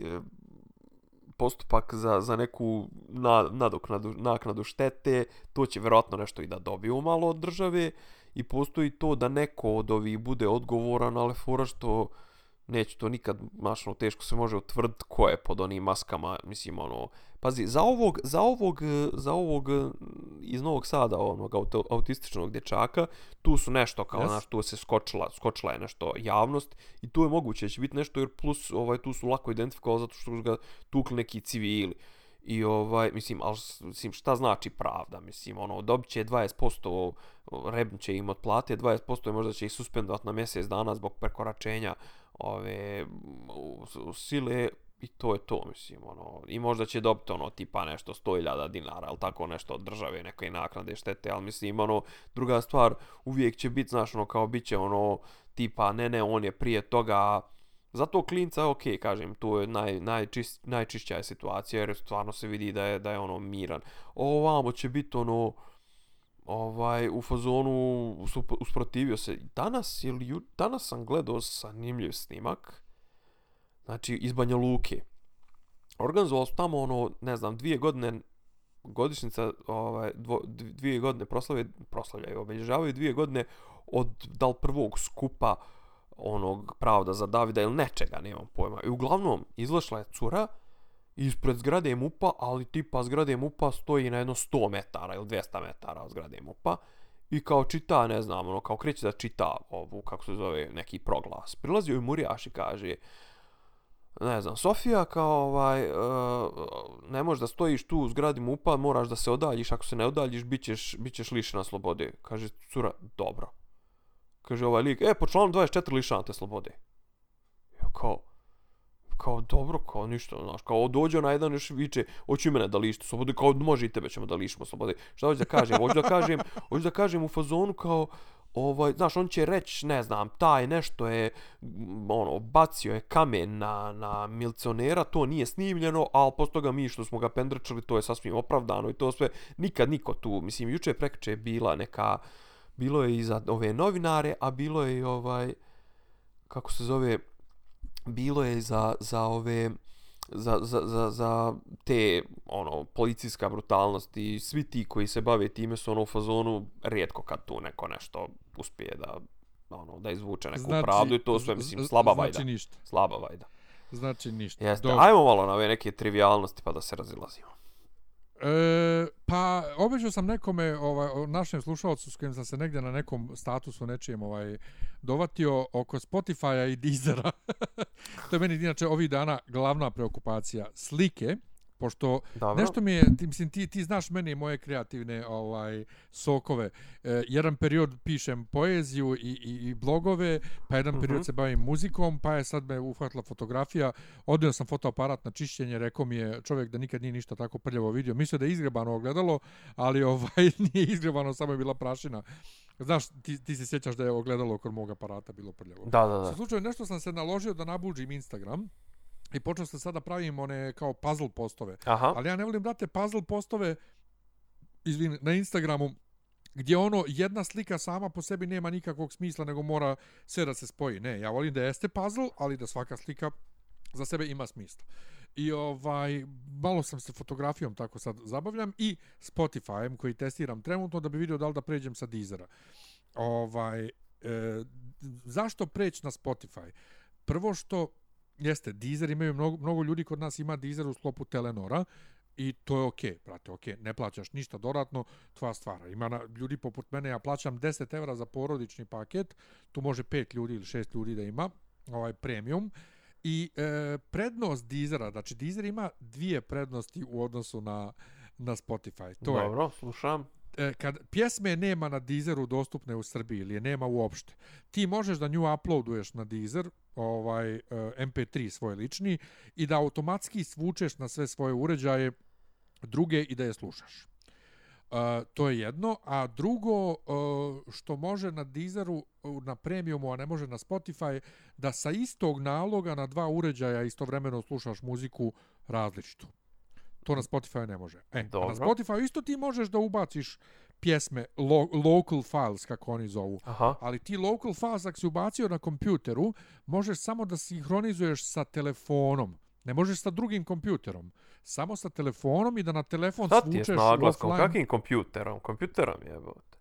postupak za, za neku na, nadoknadu, naknadu štete, to će vjerojatno nešto i da dobiju malo od države i postoji to da neko od ovih bude odgovoran, ali fora što neće to nikad, znaš, ono, teško se može utvrditi ko je pod onim maskama, mislim, ono, pazi, za ovog, za ovog, eh, za ovog eh, iz Novog Sada, onog auto, autističnog dječaka, tu su nešto kao, Yes. znaš, tu se skočila, skočila je nešto javnost i tu je moguće da će biti nešto, jer plus, ovaj, tu su lako identifikovali zato što su ga tukli neki civili. I ovaj, mislim, al, mislim, šta znači pravda? Mislim, ono, dobit će 20%, Rebn će im otplate 20% i možda će ih suspendovat na mjesec dana zbog prekoračenja ove u, u sile i to je to, mislim, ono, i možda će dobiti ono, tipa nešto 100.000 dinara, al tako nešto od države, neke naknade štete, ali mislim, ono, druga stvar, uvijek će biti, znaš, ono, kao bit će, ono, tipa, ne, ne, on je prije toga, Zato klinca, ok, kažem, tu je naj, najčist, najčišća je situacija, jer stvarno se vidi da je, da je ono miran. Ovamo će biti ono, ovaj, u fazonu usprotivio se. Danas, ili, ju- danas sam gledao zanimljiv snimak, znači iz Banja Luke. Organizovali su tamo ono, ne znam, dvije godine godišnjica, ovaj, dvo, dvije godine proslave, proslavljaju, obilježavaju dvije godine od dal prvog skupa onog pravda za Davida ili nečega, nemam pojma. I uglavnom, izlašla je cura ispred zgrade MUPA, ali tipa zgrade MUPA stoji na jedno 100 metara ili 200 metara od zgrade MUPA i kao čita, ne znam, ono, kao kreće da čita ovu, kako se zove, neki proglas. Prilazi joj Murijaš i kaže, ne znam, Sofija kao ovaj, uh, ne možeš da stojiš tu u zgradi MUPA, moraš da se odaljiš, ako se ne odaljiš, bit ćeš, bit ćeš lišena slobode. Kaže, cura, dobro. Kaže ovaj lik, e, po članu 24 lišana te slobode. Ja kao, kao dobro, kao ništa, znaš, kao dođe na jedan još viče, hoću i mene da lišite, slobode, kao može i tebe ćemo da lišimo, slobode. Šta hoću da kažem? Hoću da kažem, hoću da kažem u fazonu kao, ovaj, znaš, on će reći, ne znam, taj nešto je, ono, bacio je kamen na, na milicionera, to nije snimljeno, ali posto toga mi što smo ga pendrčali, to je sasvim opravdano i to sve, nikad niko tu, mislim, juče je bila neka, bilo je i za ove novinare, a bilo je i ovaj, kako se zove, bilo je za, za ove, za, za, za, za te ono policijska brutalnost i svi ti koji se bave time su ono u fazonu rijetko kad tu neko nešto uspije da ono da izvuče neku znači, pravdu i to sve mislim slaba znači vajda. ništa. Slaba vajda. Znači ništa. Jeste. Dobro. Ajmo malo na ove neke trivialnosti pa da se razilazimo. E, pa obećao sam nekome ovaj našem slušalcu s kojim sam se negdje na nekom statusu nečijem ovaj dovatio oko Spotify-a i Deezera. to je meni inače ovih dana glavna preokupacija slike pošto Dobro. nešto mi je ti mislim ti ti znaš meni i moje kreativne ovaj sokove e, jedan period pišem poeziju i, i, i blogove pa jedan uh -huh. period mhm. se bavim muzikom pa je sad me uhvatila fotografija odnio sam fotoaparat na čišćenje rekao mi je čovjek da nikad nije ništa tako prljavo vidio mislio da je izgrebano ogledalo ali ovaj nije izgrebano samo je bila prašina Znaš, ti, ti se sjećaš da je ogledalo kod mog aparata bilo prljavo. Da, da, da. U slučaju, nešto sam se naložio da nabuđim Instagram. I počeo sam sada pravim one kao puzzle postove. Aha. Ali ja ne volim date puzzle postove izvin, na Instagramu gdje ono jedna slika sama po sebi nema nikakvog smisla nego mora sve da se spoji. Ne, ja volim da jeste puzzle, ali da svaka slika za sebe ima smisla. I ovaj malo sam se fotografijom tako sad zabavljam i Spotifyem koji testiram trenutno da bi vidio da li da pređem sa Deezera. Ovaj e, zašto preći na Spotify? Prvo što Jeste, Deezer imaju mnogo, mnogo ljudi kod nas ima Deezer u sklopu Telenora i to je okej, okay, brate, okej, okay. ne plaćaš ništa dodatno, tvoja stvara. Ima na, ljudi poput mene, ja plaćam 10 evra za porodični paket, tu može 5 ljudi ili 6 ljudi da ima, ovaj premium, i e, prednost Deezera, znači Deezer ima dvije prednosti u odnosu na, na Spotify. To Dobro, je, slušam. E, kad pjesme nema na Deezeru dostupne u Srbiji ili je nema uopšte, ti možeš da nju uploaduješ na Deezer, ovaj e, MP3 svoj lični i da automatski svučeš na sve svoje uređaje druge i da je slušaš. Uh, to je jedno, a drugo uh, što može na Deezeru na premiumu, a ne može na Spotify, da sa istog naloga na dva uređaja istovremeno slušaš muziku različitu. To na Spotify ne može. E, Dobro. na Spotify isto ti možeš da ubaciš pjesme, lo, local files, kako oni zovu. Aha. Ali ti local files, ako si ubacio na kompjuteru, možeš samo da sinhronizuješ sa telefonom. Ne možeš sa drugim kompjuterom. Samo sa telefonom i da na telefon Sad svučeš offline. Sad ti je s naglaskom, kakvim kompjuterom? Kompjuterom je, bote.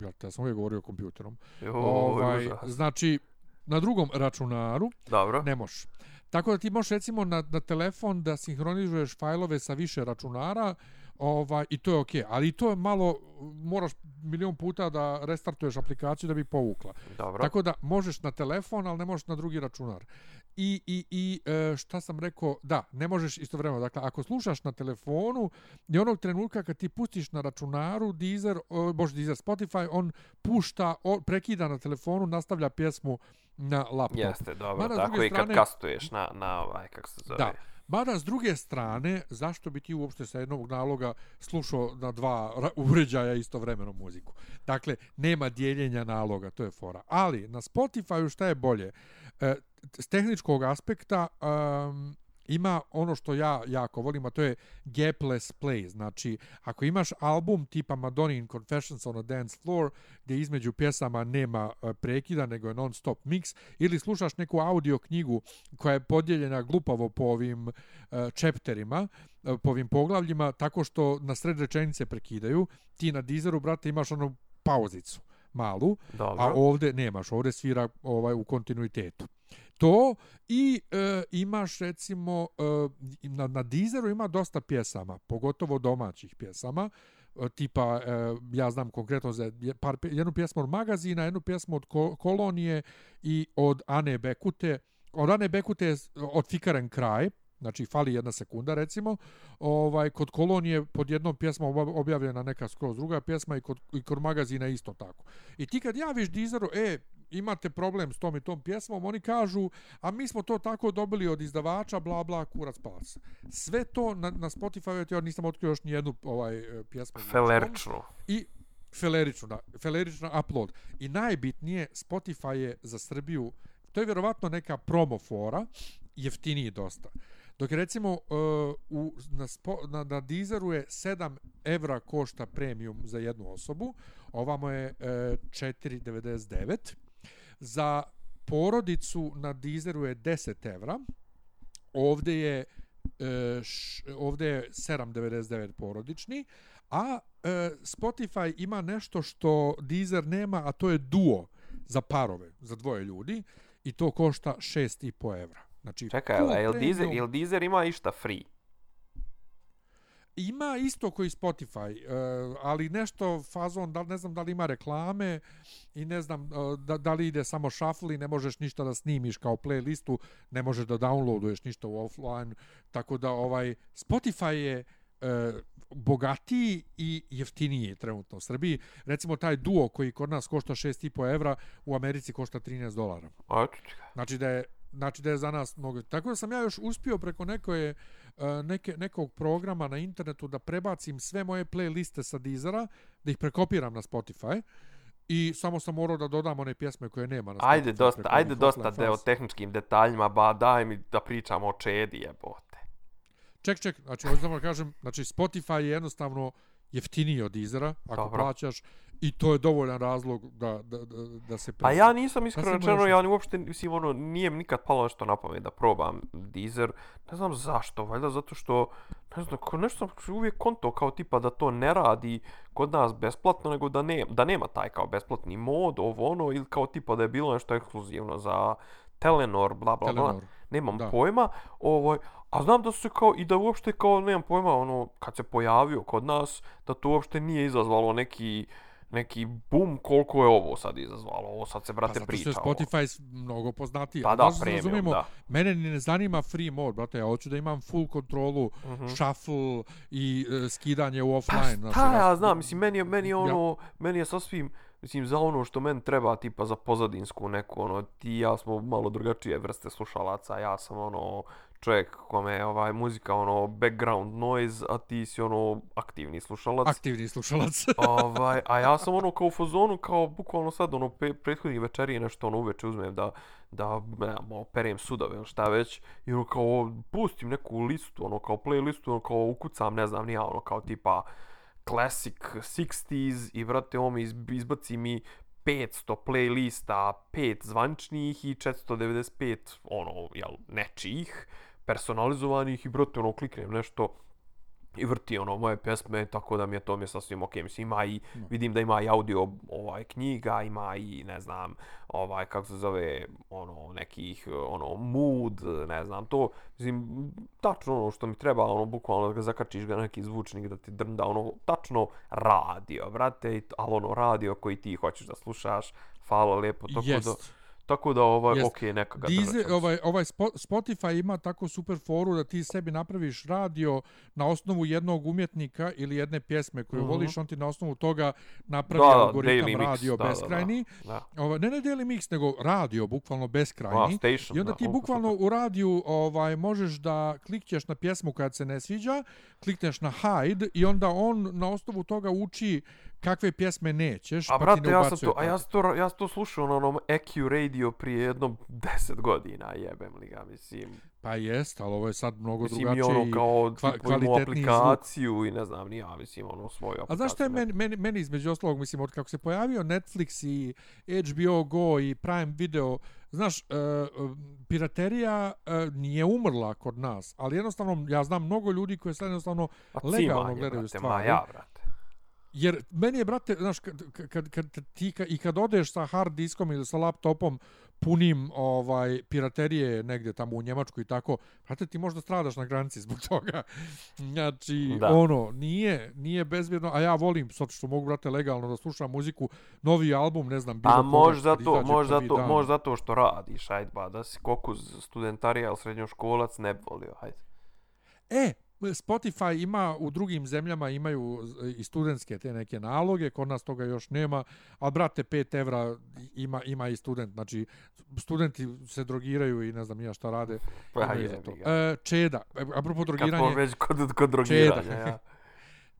Ja, ja sam uvijek govorio kompjuterom. Jo, ovaj, znači, na drugom računaru Dobro. ne možeš. Tako da ti možeš recimo na, na telefon da sinhronizuješ fajlove sa više računara, Ovaj, I to je okej, okay. ali to je malo, moraš milion puta da restartuješ aplikaciju da bi povukla. Dobro. Tako da možeš na telefon, ali ne možeš na drugi računar. I, i, i e, šta sam rekao, da, ne možeš isto vremena. Dakle, ako slušaš na telefonu, i onog trenutka kad ti pustiš na računaru Deezer, bože Deezer, Spotify, on pušta, prekida na telefonu, nastavlja pjesmu na laptop. Jeste, dobro, Mada, tako i kad kastuješ na, na ovaj, kako se zove. Da, Mada, s druge strane, zašto bi ti uopšte sa jednog naloga slušao na dva uređaja istovremeno muziku? Dakle, nema dijeljenja naloga, to je fora. Ali, na Spotify-u šta je bolje? E, s tehničkog aspekta, um, ima ono što ja jako volim, a to je gapless play. Znači, ako imaš album tipa Madonna Confessions on a Dance Floor, gdje između pjesama nema e, prekida, nego je non-stop mix, ili slušaš neku audio knjigu koja je podijeljena glupavo po ovim uh, chapterima, uh, po ovim poglavljima, tako što na sred rečenice prekidaju, ti na dizeru, brate, imaš onu pauzicu malu, Dobro. a ovdje nemaš, ovdje svira ovaj u kontinuitetu to i e, imaš recimo e, na, na Deezeru ima dosta pjesama, pogotovo domaćih pjesama, e, tipa e, ja znam konkretno za par, jednu pjesmu od magazina, jednu pjesmu od kolonije i od Ane Bekute, od Ane Bekute od Fikaren kraj, znači fali jedna sekunda recimo, ovaj kod kolonije pod jednom pjesmom objavljena neka skroz druga pjesma i kod, i kod magazina isto tako. I ti kad javiš Deezeru, e, imate problem s tom i tom pjesmom, oni kažu, a mi smo to tako dobili od izdavača, bla, bla, kurac palac. Sve to na, na Spotify, ja nisam otkrio još ni jednu ovaj, e, pjesmu. Felerično. I felerično, da, felerično upload. I najbitnije, Spotify je za Srbiju, to je vjerovatno neka promofora, jeftiniji dosta. Dok recimo uh, u, na, spo, na, na Deezeru je 7 evra košta premium za jednu osobu, ovamo je uh, 4,99. Za porodicu na Deezeru je 10 evra, ovde je uh, š, ovde je 7,99 porodični, a uh, Spotify ima nešto što Deezer nema, a to je duo za parove, za dvoje ljudi, i to košta 6,5 evra. Znači, Čekaj, a jel Deezer, jel Deezer ima išta free? Ima isto koji Spotify, uh, ali nešto fazon, da ne znam da li ima reklame i ne znam uh, da, da li ide samo shuffle i ne možeš ništa da snimiš kao playlistu, ne možeš da downloaduješ ništa u offline, tako da ovaj Spotify je uh, bogatiji i jeftiniji trenutno u Srbiji. Recimo taj duo koji kod nas košta 6,5 evra, u Americi košta 13 dolara. Znači da je znači da je za nas mnogo. Tako da sam ja još uspio preko nekoje, neke, nekog programa na internetu da prebacim sve moje playliste sa Deezera, da ih prekopiram na Spotify. I samo sam morao da dodam one pjesme koje nema na Spotify. Ajde dosta, ajde dosta de o tehničkim detaljima, ba daj mi da pričamo o čedi jebote. Ček, ček, znači hoću da kažem, znači Spotify je jednostavno jeftiniji od Deezera, ako Dobro. plaćaš, I to je dovoljan razlog da, da, da, da se... Pa ja nisam iskreno rečeno, ja uopšte, mislim, ono, nije mi nikad palo nešto na pamet da probam Deezer. Ne znam zašto, valjda zato što, ne znam, nešto sam uvijek konto kao tipa da to ne radi kod nas besplatno, nego da, ne, da nema taj kao besplatni mod, ovo ono, ili kao tipa da je bilo nešto ekskluzivno za Telenor, bla, bla, Telenor. bla. Nemam da. pojma, ovaj, a znam da su se kao, i da uopšte kao, nemam pojma, ono, kad se pojavio kod nas, da to uopšte nije izazvalo neki, neki boom koliko je ovo sad izazvalo. Ovo sad se, brate, pa, priča. Pa Spotify mnogo poznatiji. Pa da, premium, razumijemo, da. Mene ne zanima free mode, brate. Ja hoću da imam full kontrolu, mm -hmm. shuffle i uh, skidanje u offline. Pa šta ja znam, mislim, meni je, meni je ono, ja. meni je sa svim, mislim, za ono što meni treba, tipa za pozadinsku neku, ono, ti ja smo malo drugačije vrste slušalaca, ja sam ono, čovjek kome je ovaj muzika ono background noise, a ti si ono aktivni slušalac. Aktivni slušalac. ovaj, a ja sam ono kao u fazonu, kao bukvalno sad ono pe, prethodnih večeri nešto ono uveče uzmem da da ne, malo perem sudove ili šta već i ono kao pustim neku listu, ono kao playlistu, ono kao ukucam, ne znam, nija ono kao tipa classic 60s i vrate ovo mi izbaci mi 500 playlista, 5 zvančnih i 495 ono, jel, nečijih personalizovanih i brate ono kliknem nešto i vrti ono moje pjesme tako da mi je to mi je sasvim okej mislim ima i vidim da ima i audio ovaj knjiga ima i ne znam ovaj kako se zove ono nekih ono mood ne znam to mislim tačno ono što mi treba ono bukvalno da ga zakačiš ga neki zvučnik da ti drnda ono tačno radio brate al ono radio koji ti hoćeš da slušaš hvala lepo tako yes. da Tako da ovaj yes. okej, okay, neka ga Dize, ovaj ovaj Spotify ima tako super foru da ti sebi napraviš radio na osnovu jednog umjetnika ili jedne pjesme koju mm -hmm. voliš, on ti na osnovu toga napravi da, algoritam radio mix, beskrajni. Da, da, da. Ovaj ne ne daily mix nego radio bukvalno beskrajni. A, station, I onda ti da, bukvalno u radiju ovaj možeš da klikćeš na pjesmu kad se ne sviđa, klikneš na hide i onda on na osnovu toga uči kakve pjesme nećeš, a, pa brate, ti ne ja sam to, A ja sam to, ja sam to slušao na onom EQ radio prije jednom deset godina, jebem li ga, mislim. Pa jest, ali ovo je sad mnogo mislim, drugačije i ono kao kva, aplikaciju zvuk. i ne znam, nija, mislim, ono svoju aplikaciju. A znaš što je meni, meni, meni između ostalog, mislim, od kako se pojavio Netflix i HBO Go i Prime Video, znaš, uh, piraterija uh, nije umrla kod nas, ali jednostavno, ja znam mnogo ljudi koji sad jednostavno pa legalno gledaju stvari. Ma ja, brate. Jer meni je, brate, znaš, kad, kad, kad ti i kad odeš sa hard diskom ili sa laptopom punim ovaj piraterije negdje tamo u Njemačkoj i tako, brate, ti možda stradaš na granici zbog toga. Znači, da. ono, nije, nije bezbjedno, a ja volim, sad što mogu, brate, legalno da slušam muziku, novi album, ne znam, bilo A možda to, možda to, možda to što radiš, ajde, ba, da si kokuz studentarija ili srednjoškolac, ne bi volio, ajde. E, Spotify ima u drugim zemljama imaju i studentske te neke naloge, kod nas toga još nema, a brate 5 evra ima, ima i student, znači studenti se drogiraju i ne znam ja šta rade. Pa imaju je, to. ga. E, čeda, apropo Kad drogiranje, smo već kod, kod drogiranja, Čeda. ja.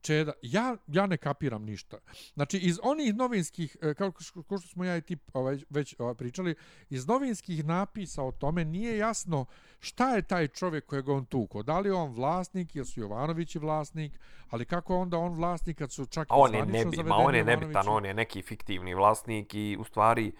Čeda, ja, ja ne kapiram ništa. Znači, iz onih novinskih, e, kao ko što smo ja i ti ovaj, već ovaj, pričali, iz novinskih napisa o tome nije jasno šta je taj čovjek kojeg on tuko. Da li on vlasnik, jel su Jovanovići vlasnik, ali kako onda on vlasnik kad su čak A on je nebi, ma on je nebitan, on je neki fiktivni vlasnik i u stvari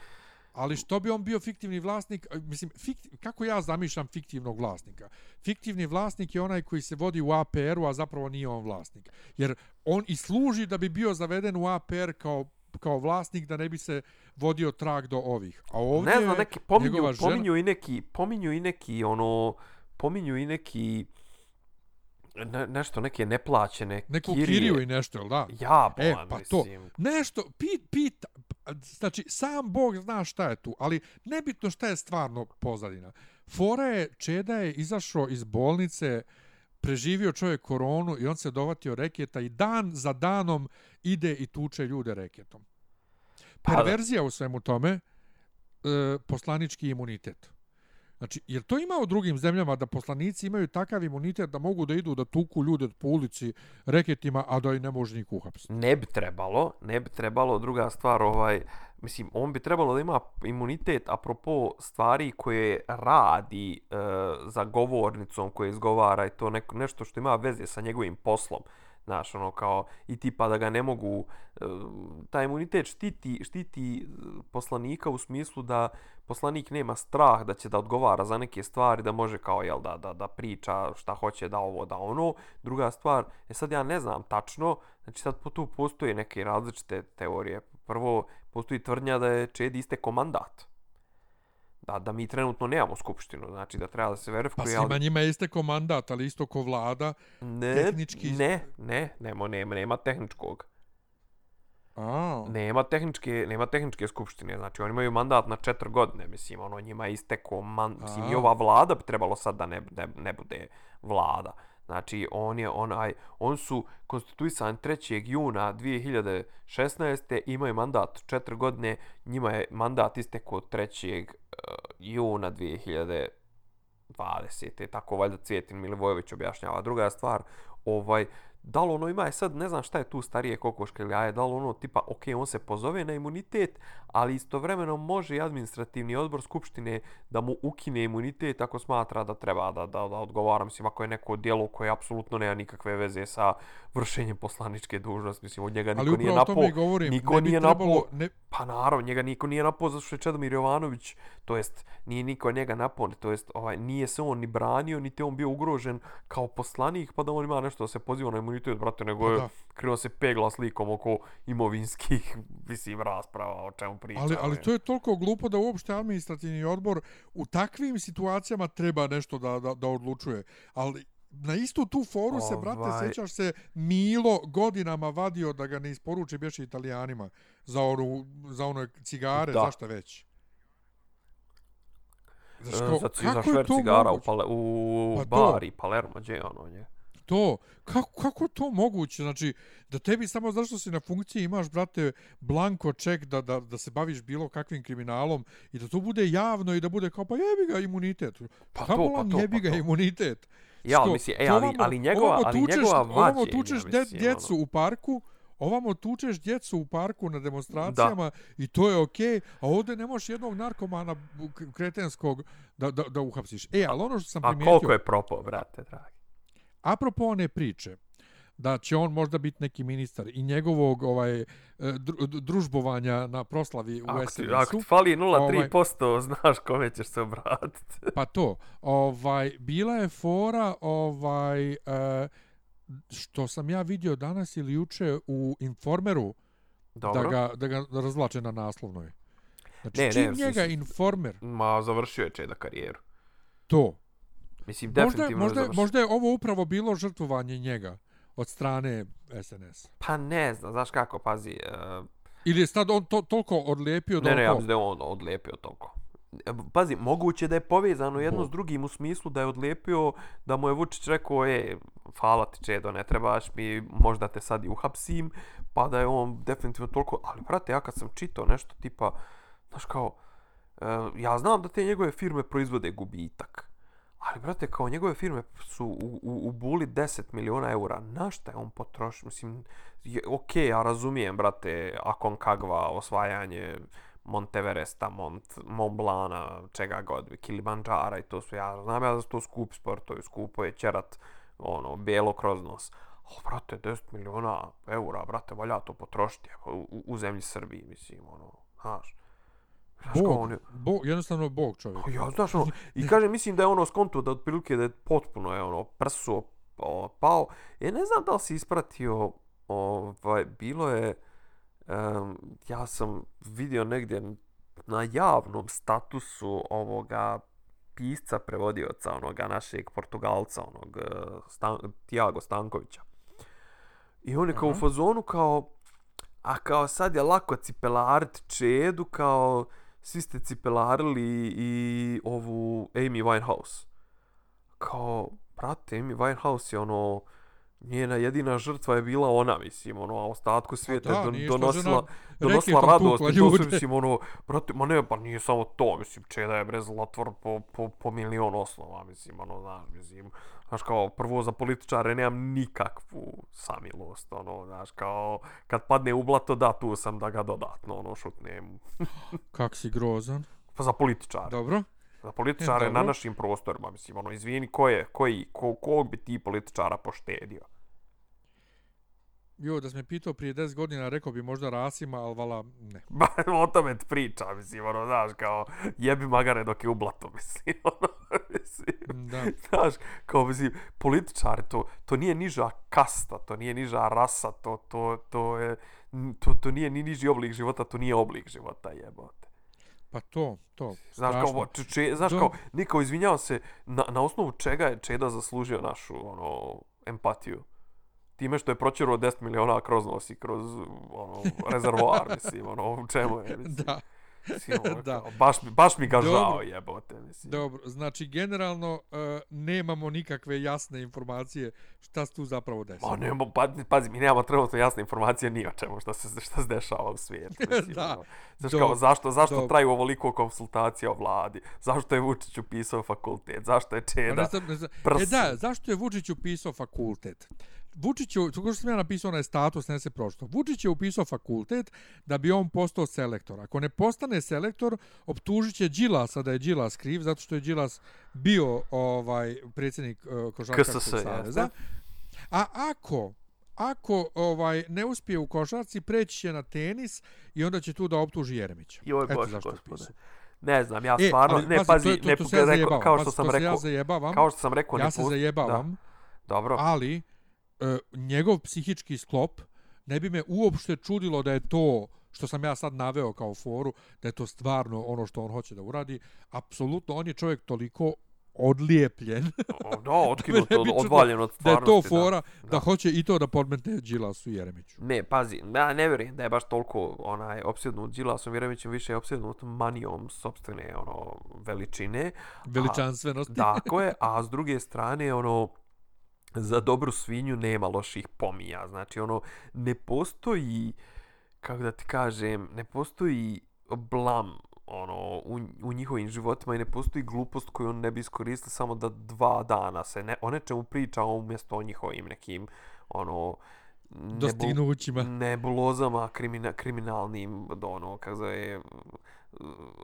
Ali što bi on bio fiktivni vlasnik? E, Mislim, fikti, kako ja zamišljam fiktivnog vlasnika? Fiktivni vlasnik je onaj koji se vodi u APR-u, a zapravo nije on vlasnik. Jer on i služi da bi bio zaveden u APR kao kao vlasnik da ne bi se vodio trag do ovih. A ovdje ne znam, neki pominju, žena- pominju i neki, pominju i neki ono, pominju i neki ne, nešto, neke neplaćene neku kirije. kiriju i nešto, jel da? Ja, E, bolan, pa to. mislim. Nešto, pit, pit, znači, sam Bog zna šta je tu, ali nebitno šta je stvarno pozadina. Fora je, Čeda je izašao iz bolnice, preživio čovjek koronu i on se dovatio reketa i dan za danom ide i tuče ljude reketom. Pa. Perverzija u svemu tome, e, poslanički imunitet. Znači, jer to ima u drugim zemljama da poslanici imaju takav imunitet da mogu da idu da tuku ljude po ulici reketima, a da i ne može niko uhapsiti. Ne bi trebalo, ne bi trebalo, druga stvar, ovaj, mislim, on bi trebalo da ima imunitet apropo stvari koje radi e, za govornicom koje izgovara i to neko, nešto što ima veze sa njegovim poslom. Znaš, ono, kao, i tipa da ga ne mogu, e, taj imunitet štiti, štiti e, poslanika u smislu da poslanik nema strah da će da odgovara za neke stvari, da može kao, jel, da, da, da priča šta hoće, da ovo, da ono. Druga stvar, e sad ja ne znam tačno, znači sad po- tu postoje neke različite teorije. Prvo, postoji tvrdnja da je Čedi iste komandat Da, da mi trenutno nemamo skupštinu, znači da treba da se Pa verifikuje. svima ali- njima je istekao mandat, ali isto ko vlada. ne, tehnički- Ne, ne, nema, nema, nema tehničkog. A, Nema tehničke, nema tehničke skupštine, znači oni imaju mandat na četiri godine, mislim, ono njima je istekao man, mislim, i ova vlada bi trebalo sad da ne, ne, ne bude vlada. Znači, on je onaj, on su konstituisani 3. juna 2016. imaju mandat 4 godine, njima je mandat istekao 3. Eh, juna 2020. Tako valjda Cvjetin Milivojević objašnjava. Druga stvar, ovaj, da li ono ima je sad, ne znam šta je tu starije kokoška ili jaje, da li ono tipa, ok, on se pozove na imunitet, ali istovremeno može i administrativni odbor Skupštine da mu ukine imunitet ako smatra da treba da, da, da odgovara, mislim, ako je neko djelo koje apsolutno nema nikakve veze sa vršenjem poslaničke dužnosti, mislim, od njega niko nije upravo o tome i napao, govorim. niko nije trebalo, napao, ne, pa naravno, njega niko nije napao zato što je Čedomir Jovanović, to jest nije niko njega napao, to jest ovaj, nije se on ni branio, niti on bio ugrožen kao poslanik, pa da on ima nešto da se poziva na imunitet, brate, nego Pa je krenuo se pegla slikom oko imovinskih, mislim, rasprava, o čemu priča. Ali, ali to je toliko glupo da uopšte administrativni odbor u takvim situacijama treba nešto da, da, da odlučuje. Ali na istu tu foru se, brate, Ovaj- sećaš se, Milo godinama vadio da ga ne isporuči bješe italijanima za, onu, za one cigare, Da. zašto već. Znaš, E, kao, za, za kako je šver cigara u, pale, u Pa to. bari, Palermo, gdje je ono nje? To, kako, kako to moguće? Znači, da tebi samo zato što si na funkciji imaš, brate, blanko ček da, da, da se baviš bilo kakvim kriminalom i da to bude javno i da bude kao, pa jebi ga imunitet. Pa Pa to, pa to, jebi pa ga to. imunitet. Ja, ali mislim, e, ali, ovamo- ali njegova, ovamo ali tučeš- njegova Ovamo vađenja, tučeš dje, mislim, djecu ono. u parku, ovamo tučeš djecu u parku na demonstracijama da. i to je okej, a ovdje ne možeš jednog narkomana kretenskog da, da, da uhapsiš. E, ali ono što sam A primijetio... koliko je propao, brate, dragi? Apropo one priče da će on možda biti neki ministar i njegovog ovaj e, družbovanja na proslavi u SNS-u, ako ti fali Ovaj- 0,3%, znaš kome ćeš se obratiti. pa to, ovaj, bila je fora ovaj, e, što sam ja vidio danas ili juče u Informeru Dobro. da ga, da ga razvlače na naslovnoj. Znači, Ne, ne, čim mislim- njega Informer, Ma, završio je Čeda karijeru. to, Mislim, možda, definitivno možda, možda je ovo upravo bilo žrtvovanje njega od strane SNS. Pa ne znam, znaš kako, pazi. Uh, Ili je sad on to, toliko odlijepio da ne, ne, ja mislim da je on odlijepio toliko. E, Pazi, moguće da je povezano jedno Bog. s drugim u smislu da je odlijepio da mu je Vučić rekao, e, hvala ti Čedo, ne trebaš mi, možda te sad i uhapsim, pa da je on definitivno toliko, ali brate, ja kad sam čitao nešto tipa, znaš kao, e, ja znam da te njegove firme proizvode gubitak, ali brate, kao njegove firme su u, u, u buli 10 miliona eura, na šta je on potrošio, mislim, je, ok, ja razumijem, brate, Aconcagua, osvajanje, Monteveresta, Mont, Mont Blana, čega god, Kilimanjara i to sve. Ja znam ja da su to skup sportovi, skupo je ćerat, ono, bijelo kroz nos. O, brate, 10 miliona eura, brate, valja to potrošiti evo, u, u zemlji Srbiji, mislim, ono, znaš. Znaš Bog, on je, Bog, jednostavno Bog čovjek. Ja, znaš, ono, i kaže, mislim da je ono skonto da otprilike da je potpuno je ono prso o, pao. E, ne znam da li si ispratio, ovaj, bilo je, um, ja sam vidio negdje na javnom statusu ovoga pisca, prevodioca, onoga našeg Portugalca, onog uh, Stan, Tiago Stankovića. I on je kao u Aha. fazonu kao, a kao sad je lako cipelariti čedu, kao svi ste cipelarili i ovu Amy Winehouse. Kao, brate, Amy Winehouse je ono, njena jedina žrtva je bila ona, mislim, ono, a ostatku svijeta da, je don, donosila, donosila radost. I to su, mislim, ono, brate, ma ne, pa nije samo to, mislim, Čeda je bre zlotvor po, po, po milion osnova, mislim, ono, znaš, mislim, znaš, kao, prvo za političare nemam nikakvu samilost, ono, znaš, kao, kad padne u blato, da, tu sam da ga dodatno, ono, šutnem. Kak si grozan. Pa za političare. Dobro. Za političare E, na našim prostorima, mislim, ono, izvini, ko je, koji, ko, kog bi ti političara poštedio? Jo, da sam me pitao prije 10 godina, rekao bi možda Rasima, ali vala, ne. Ba, o tome ti priča, mislim, ono, znaš, kao, jebi magare dok je u blatu, mislim, ono, mislim, Da. znaš, kao, mislim, političari, to, to nije niža kasta, to nije niža rasa, to, to, to je, to, to nije ni niži oblik života, to nije oblik života, jebote. Pa to, to. Znaš, kao, strašno. če, če, znaš, kao, niko, izvinjava se, na, na osnovu čega je Čeda zaslužio našu, ono, empatiju? Time što je proćeruo 10 miliona kroz nos i kroz, ono, rezervoar, mislim, ono, u čemu je, mislim. Da. Da. baš, mi- baš mi ga Dobro. žao jebote, mislim. Dobro, znači generalno uh, nemamo nikakve jasne informacije šta se tu zapravo desilo. Ma nemamo, pa, pazi, mi nemamo trenutno jasne informacije ni o čemu šta se, šta se dešava u svijetu. Mislim, Da. Znaš Dobro. kao, zašto, zašto Dobro. traju ovoliko konsultacija o vladi? Zašto je Vučić upisao fakultet? Zašto je Pa Čeda? ne znam, ne znam. E da, zašto je Vučić upisao fakultet? Vučić je, to što sam ja napisao onaj status, ne se pročito. Vučić je upisao fakultet da bi on postao selektor. Ako ne postane selektor, optužit će Đilasa da je Đilas kriv, zato što je Đilas bio ovaj predsjednik uh, saveza. jeste. A ako ako ovaj ne uspije u košarci, preći će na tenis i onda će tu da optuži Jeremića. Joj, Eto Bože, gospode. Ne znam, ja E, stvarno, ali, ne, pazi, to- ne, to rekao, zajebavam, kao što sam rekao, ja zajebavam. kao što sam rekao, ja se zajebavam, Da, dobro. ali e, njegov psihički sklop ne bi me uopšte čudilo da je to što sam ja sad naveo kao foru, da je to stvarno ono što on hoće da uradi. Apsolutno, on je čovjek toliko odlijepljen O, da, otkinut, od, odvaljen od da je stvarnosti. to fora da, Da. hoće i to da podmetne Đilasu Jeremiću. Ne, pazi, ja ne vjerujem da je baš toliko onaj opsjednut Đilasom Vjerovićem, više je opsjednut manijom sobstvene ono veličine. Veličanstvenosti. Tako je, a s druge strane ono za dobru svinju nema loših pomija. Znači ono ne postoji kako da ti kažem, ne postoji blam ono u, u njihovim životima i ne postoji glupost koju on ne bi iskoristio samo da dva dana se ne, o nečemu priča umjesto o njihovim nekim ono Dostignućima. nebulozama krimina, kriminalnim ono kako zove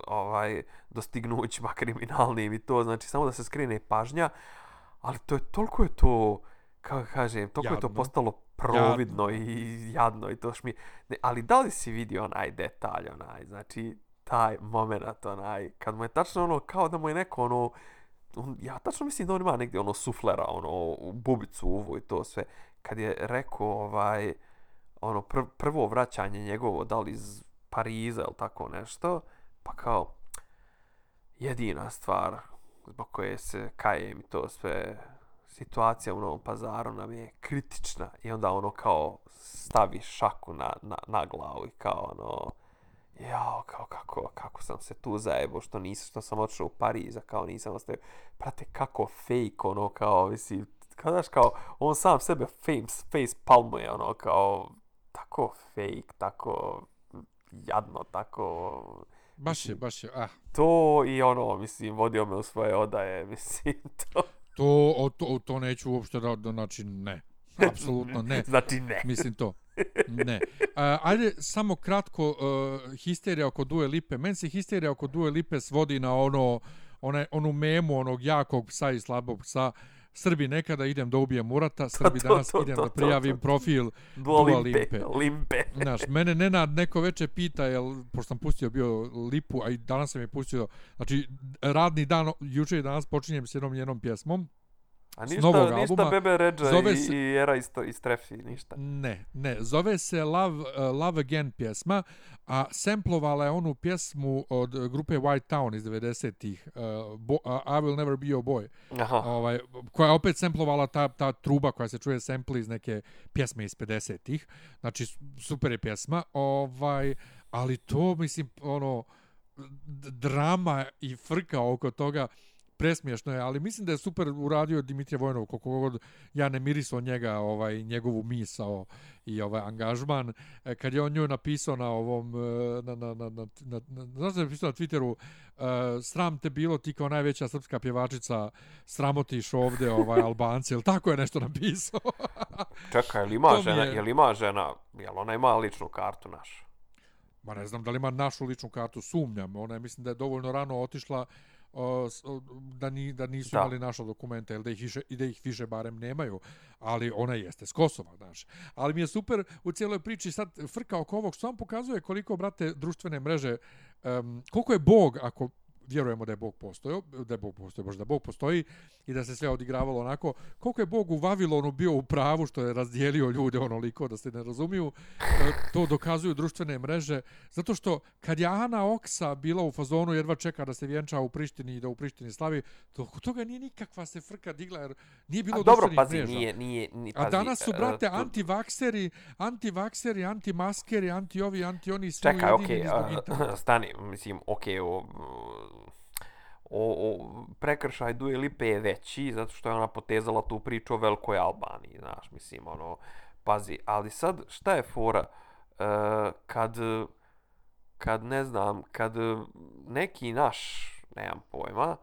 ovaj dostignućima kriminalnim i to znači samo da se skrine pažnja ali to je toliko je to kako kažem toliko je to Jadno. postalo providno i jadno i to šmi ne, ali da li si vidio onaj detalj onaj znači taj moment onaj kad mu je tačno ono kao da mu je neko ono on, ja tačno mislim da on ima negdje ono suflera ono u bubicu uvu i to sve kad je rekao ovaj ono pr prvo vraćanje njegovo da li iz Pariza ili tako nešto pa kao jedina stvar zbog koje se kajem i to sve situacija u Novom pazaru nam je kritična i onda ono kao stavi šaku na, na, na glavu i kao ono jao, kao kako, kako sam se tu zajebo, što nisam, što sam otišao u Pariza, kao nisam ostavio, prate, kako fake, ono, kao, mislim, kao, znaš, kao, on sam sebe face, face palmuje, ono, kao, tako fake, tako jadno, tako... Baš je, baš je, ah. To i ono, mislim, vodio me u svoje odaje, mislim, to... To, o, to, to neću uopšte da, da znači, ne. Apsolutno ne. znači ne. Mislim to. Ne. A, ajde, samo kratko, uh, histerija oko Due Lipe. Meni se histerija oko Due Lipe svodi na ono, one, onu memu onog jakog psa i slabog psa. Srbi nekada idem da ubijem Murata, Srbi to, danas to, idem to, da prijavim to, to. profil Dua Limpe. Limpe. Limpe. Znaš, mene Nenad neko veče pita, jel, pošto sam pustio bio Lipu, a i danas sam je pustio, znači, radni dan, juče i danas počinjem s jednom njenom pjesmom, A s ništa, novog ništa albuma. Bebe Ređa Zove i, se- i Era isto, iz Trefi, ništa. Ne, ne, zove se Love, uh, Love Again pjesma, a semplovala je onu pjesmu od uh, grupe White Town iz 90-ih, uh, bo, uh, I Will Never Be Your Boy, Aha. ovaj, koja je opet semplovala ta, ta truba koja se čuje sempli iz neke pjesme iz 50-ih, znači super je pjesma, ovaj, ali to, mislim, ono, drama i frka oko toga, presmiješno je, ali mislim da je super uradio Dimitrije Vojnov, koliko god ja ne mirisao njega, ovaj, njegovu misao i ovaj angažman. E, Kad je on nju napisao na ovom, e, na, na, na, na, na, na, znaš da je napisao na Twitteru, uh, sram te bilo ti kao najveća srpska pjevačica, sramotiš ovde ovaj, Albanci, ili tako je nešto napisao? Čekaj, jel ima To mi žena, je- jel ima žena, jel ona ima ličnu kartu našu? Ma ne znam da li ima našu ličnu kartu, sumnjam. Ona je, mislim da je dovoljno rano otišla da, ni, da nisu Da. imali naše dokumente, ili da ih, više, da ih više barem nemaju, ali ona jeste s Kosova, znaš. Ali mi je super u cijeloj priči sad frka oko ovog, što vam pokazuje koliko, brate, društvene mreže, um, koliko je Bog, ako vjerujemo da je Bog postojao, da je Bog postoji, bože da Bog postoji i da se sve odigravalo onako, koliko je Bog u Vavilonu bio u pravu što je razdijelio ljude onoliko da se ne razumiju, e, to dokazuju društvene mreže, zato što kad je Ana Oksa bila u fazonu jedva čeka da se vjenča u Prištini i da u Prištini slavi, to, oko toga nije nikakva se frka digla jer nije bilo A dobro, pazi, mreža. nije, nije, nije, A pazi, danas su, e, brate, tu- antivakseri, antivakseri, antimaskeri, anti ovi, anti oni, svi Čekaj, okej, okay, interneta. stani, mislim, okej, o, o, o, prekršaj Duje Lipe je veći, zato što je ona potezala tu priču o velikoj Albaniji, znaš, mislim, ono, pazi, ali sad, šta je fora, e, kad, kad, ne znam, kad neki naš, nemam pojma,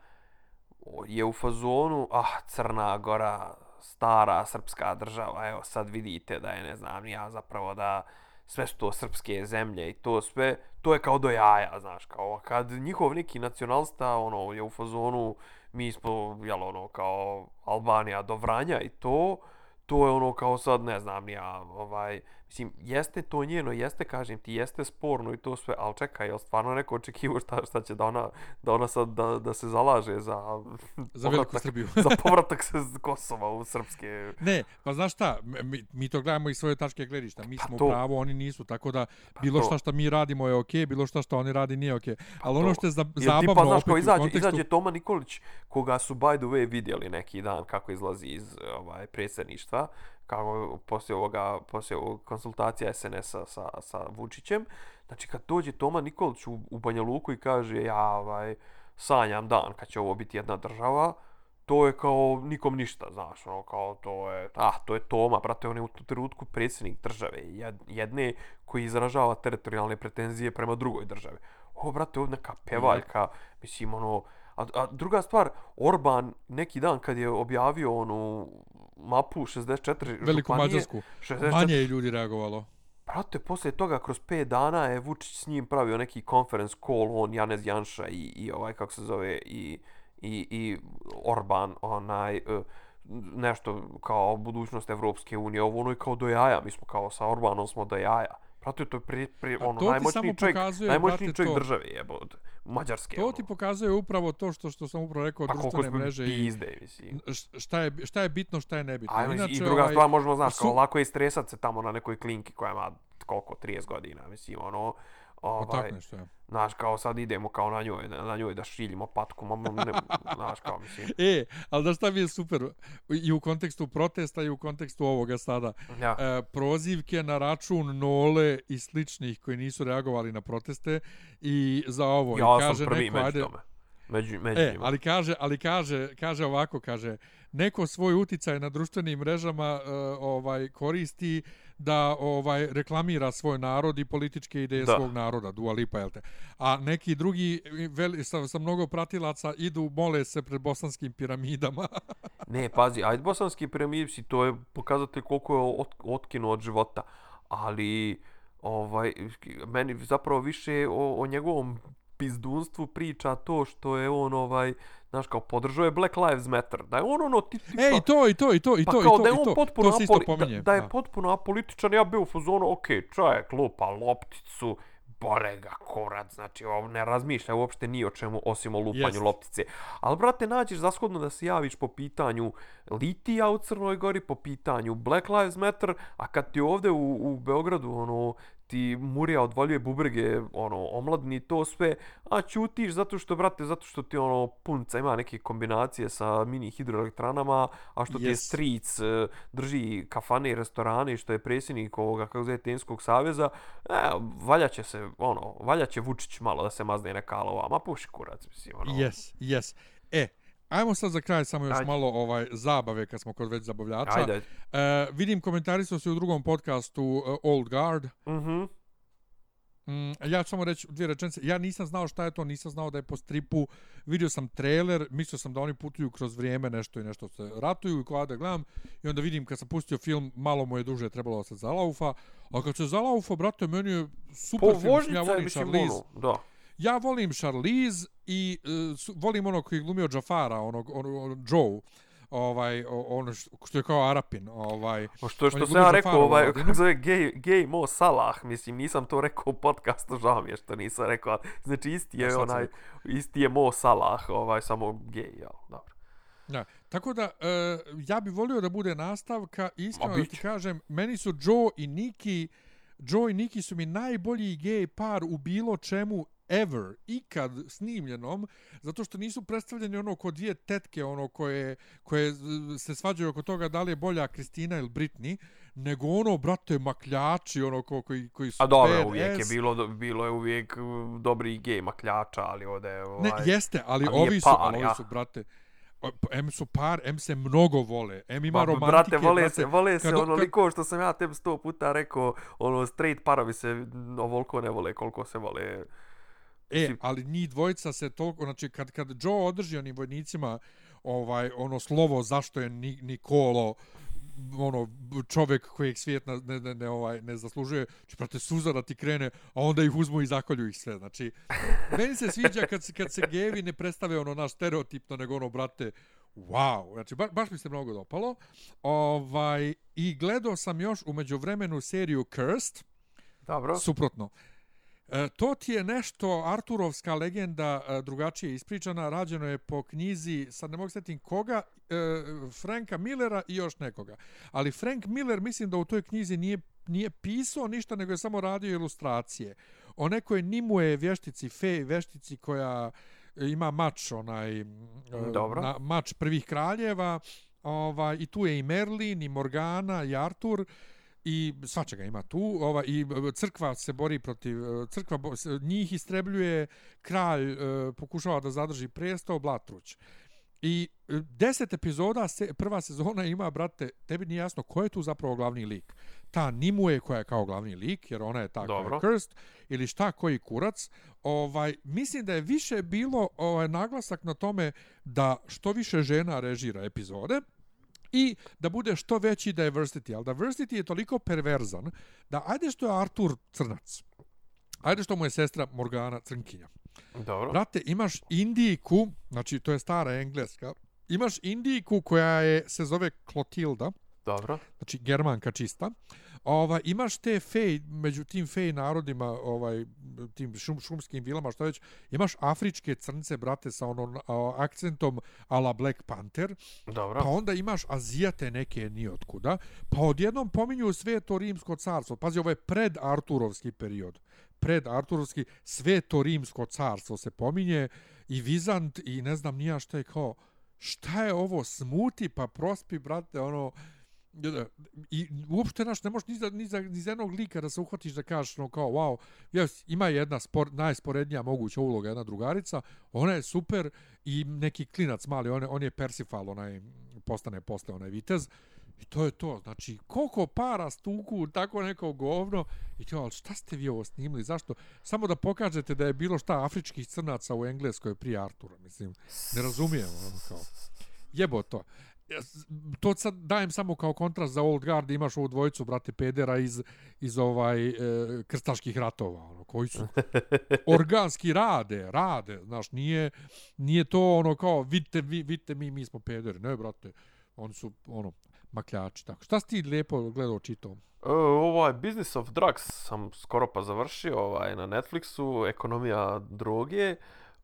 je u fazonu, ah, Crna Gora, stara srpska država, evo sad vidite da je, ne znam, ni ja zapravo da sve su to srpske zemlje i to sve, to je kao do jaja, znaš, kao kad njihov neki nacionalista, ono, je u fazonu, mi smo, jel, ono, kao Albanija do Vranja i to, to je ono kao sad, ne znam, ni ja, ovaj, mislim, jeste to njeno, jeste, kažem ti, jeste sporno i to sve, ali čekaj, jel stvarno neko očekivo šta, šta će da ona, da ona sad, da, da se zalaže za... Za veliku povratak- Srbiju. za povratak se z Kosova u srpske... Ne, pa znaš šta, mi, mi to gledamo iz svoje tačke gledišta. Mi Pa smo to. u pravu, oni nisu, tako da bilo to. šta što mi radimo je okej, bilo šta što oni radi nije okej. Ali ono to. što je za, Jel zabavno tipa, znaš, opet kao u izađe, kontekstu... izađe Toma Nikolić, koga su by the way vidjeli neki dan kako izlazi iz ovaj predsjedništva, kako poslije ovoga, poslije ovog konsultacija SNS-a sa, sa Vučićem. Znači, kad dođe Toma Nikolić u, u Banja Luku i kaže, ja ovaj, sanjam dan kad će ovo biti jedna država, to je kao nikom ništa, znaš, ono, kao to je, ah, to je Toma, brate, on je u tu trenutku predsjednik države, jed- jedne koji izražava teritorijalne pretenzije prema drugoj državi. O, brate, ovdje neka pevaljka, mislim, ono, a, a druga stvar, Orban neki dan kad je objavio onu mapu 64 Veliku županije, Mađarsku. 64 Manje je ljudi reagovalo. Brate, poslije toga, kroz 5 dana je Vučić s njim pravio neki conference call, on, Janez Janša i, i ovaj, kako se zove, i, i, i Orban, onaj, uh, nešto kao budućnost Evropske unije, ovo ono je kao do jaja, mi smo kao sa Orbanom smo do jaja. Brate, to je pri, pri, A ono, to ti najmoćniji čovjek, pokazuje, najmoćniji brate, čovjek to. države, jebo, Mađarske. To ti ono. pokazuje upravo to što što sam upravo rekao, Pa društvene mreže i pizde, mislim. šta je, šta je bitno, šta je nebitno. Ajmo, Inače, I druga ovaj, stvar, možemo, znaš, kao su- lako je istresat se tamo na nekoj klinki koja ima koliko, 30 godina, mislim, ono, Pa Ovaj, tako nešto, ja. Znaš, kao sad idemo kao na njoj, na njoj da šiljimo patku, ma, ne, znaš, kao mislim. E, ali da šta mi je super, i u kontekstu protesta i u kontekstu ovoga sada, Ja. e, prozivke na račun Nole i sličnih koji nisu reagovali na proteste i za ovo. I Ja kaže sam prvi neko, među ajde, tome. Među, među E, njima. ali kaže, ali kaže, kaže ovako, kaže, neko svoj uticaj na društvenim mrežama uh, ovaj koristi da ovaj reklamira svoj narod i političke ideje Da. svog naroda, Dua Lipa, jel te? A neki drugi veli, sa, sa mnogo pratilaca idu, mole se pred bosanskim piramidama. Ne, pazi, ajde bosanski piramidci, to je pokazatelj koliko je ot, otkinuo od života. Ali, ovaj, meni zapravo više o, o njegovom pizdunstvu priča to što je on, ovaj, znaš, kao podržao je Black Lives Matter. Da je on ono, ti, tipa, E, i to, i to, i to, i pa to, i kao to, da je i on to, potpuno to isto apoli, pominje. da, da je potpuno apolitičan, ja bio u fazonu, ok, čovjek lupa lopticu, bole ga kurac, znači on ne razmišlja uopšte ni o čemu osim o lupanju Jest. loptice. Ali, brate, nađeš zashodno da se javiš po pitanju litija u Crnoj Gori, po pitanju Black Lives Matter, a kad ti ovde u, u Beogradu, ono, ti Murija odvaljuje bubrege, ono, omladni to sve, a ćutiš zato što, brate, zato što ti, ono, punca ima neke kombinacije sa mini hidroelektranama, a što ti je Yes. stric, e, drži kafane i restorane, što je predsjednik ovoga, kako zove, Tenskog saveza, e, valja će se, ono, valja će Vučić malo da se mazne neka alova, ma puši kurac, mislim, ono. Yes, yes. E, ajmo sad za kraj samo još Ajde. malo ovaj zabave kad smo kod već zabavljača. Ajde. E, vidim komentari su se u drugom podcastu uh, Old Guard. Mhm. Mm, ja ću samo reći dvije rečenice. Ja nisam znao šta je to, nisam znao da je po stripu. Vidio sam trailer, mislio sam da oni putuju kroz vrijeme nešto i nešto se ratuju i kada gledam i onda vidim kad sam pustio film, malo mu je duže trebalo da se zalaufa. A kad se zalaufa, brate, meni je super Po film. Ja volim Charlize. ono, da. Ja volim Charlize i uh, su- volim onog koji je glumio Jafara, onog, onog, onog Joe ovaj ono što, što je kao Arapin, ovaj O što, što sam ja rekao, ovaj, kako zove, gay, gay Mo Salah, mislim, nisam to rekao u podcastu, žao mi je što nisam rekao, znači isti Ja je sam onaj, isti je Mo Salah, ovaj, samo gay, jel, dobro. Da. Tako da, e, ja bi volio da bude nastavka, iskreno da ti kažem, meni su Joe i Nikki, Joe i Nikki su mi najbolji gej par u bilo čemu ever, ikad snimljenom, zato što nisu predstavljeni ono ko dvije tetke, ono koje, koje se svađaju oko toga da li je bolja Kristina ili Britney, nego ono, brate, makljači, ono ko, koji, koji su A dobro, bad uvijek je bilo, bilo je uvijek dobri gej makljača, ali ovdje je, ovaj... Ne, jeste, ali ovi su, par, ali ovi su, brate, M su par, M se mnogo vole, M ima Ma, romantike, brate, vole se, vole se kad- onoliko što sam ja tebi sto puta rekao, ono, straight parovi se ovoliko ne vole koliko se vole. E, ali njih dvojica se toliko, znači kad, kad Joe održi onim vojnicima ovaj, ono slovo zašto je Ni, Nikolo ono čovjek kojeg svijet ne, ne, ne, ne, ovaj, ne zaslužuje, znači, prate, suza da ti krene, a onda ih uzmu i zakolju ih sve. Znači, meni se sviđa kad, kad se gevi ne predstave ono naš stereotipno, nego ono, brate, wow, znači, ba, baš mi se mnogo dopalo. Ovaj, I gledao sam još umeđu vremenu seriju Cursed, Dobro. Suprotno. E, to ti je nešto, Arturovska legenda e, drugačije ispričana, rađeno je po knjizi, sad ne mogu sjetim koga, e, Franka Millera i još nekoga. Ali Frank Miller mislim da u toj knjizi nije, nije pisao ništa, nego je samo radio ilustracije. O nekoj Nimue vještici, fej vještici koja ima mač, onaj, Dobro. na, mač prvih kraljeva, ovaj, i tu je i Merlin, i Morgana, i Artur, i svačega ima tu ova i e, crkva se bori protiv e, crkva bo- njih istrebljuje kralj e, pokušava da zadrži presto Blatruć i deset epizoda se, prva sezona ima brate tebi nije jasno ko je tu zapravo glavni lik ta Nimue koja je kao glavni lik jer ona je ta koja je Dobro. cursed ili šta koji kurac ovaj mislim da je više bilo ovaj naglasak na tome da što više žena režira epizode i da bude što veći diversity, ali diversity je toliko perverzan da ajde što je Artur crnac, ajde što mu je sestra Morgana crnkinja. Dobro. Brate, imaš Indijku, znači to je stara engleska, imaš Indijku koja je, se zove Clotilda, Dobro. znači germanka čista. Ova, imaš te fej, među tim fej narodima, ovaj, tim šum, šumskim vilama, što već, imaš afričke crnce, brate, sa onom a, akcentom ala Black Panther, Dobro. pa onda imaš Azijate neke nijotkuda, pa odjednom pominju sve to rimsko carstvo. Pazi, ovo je pred Arturovski period. pred Arturovski, sve to rimsko carstvo se pominje i Vizant i ne znam nija šta je kao, šta je ovo smuti pa prospi, brate, ono, i uopšte naš ne možeš ni za, ni za, ni za jednog lika da se uhvatiš da kažeš no kao wow jes, ima jedna spor, najsporednija moguća uloga jedna drugarica ona je super i neki klinac mali on je, on je Persifal onaj postane posle onaj vitez. I to je to znači koliko para stuku tako neko govno. I to ali šta ste vi ovo snimili zašto? Samo da pokažete da je bilo šta afričkih crnaca u engleskoj prije Artura mislim. Ne razumijem ono kao. Jebo to to sad dajem samo kao kontrast za Old Guard, imaš ovu dvojicu, brate, pedera iz, iz ovaj e, krstaških ratova, ono, koji su organski rade, rade, znaš, nije, nije to ono kao, vidite, vi, vidite mi, mi smo pederi, ne, brate, oni su, ono, makljači, tako. Šta si ti lijepo gledao čitao? Uh, ovaj Business of Drugs sam skoro pa završio ovaj, na Netflixu, ekonomija droge.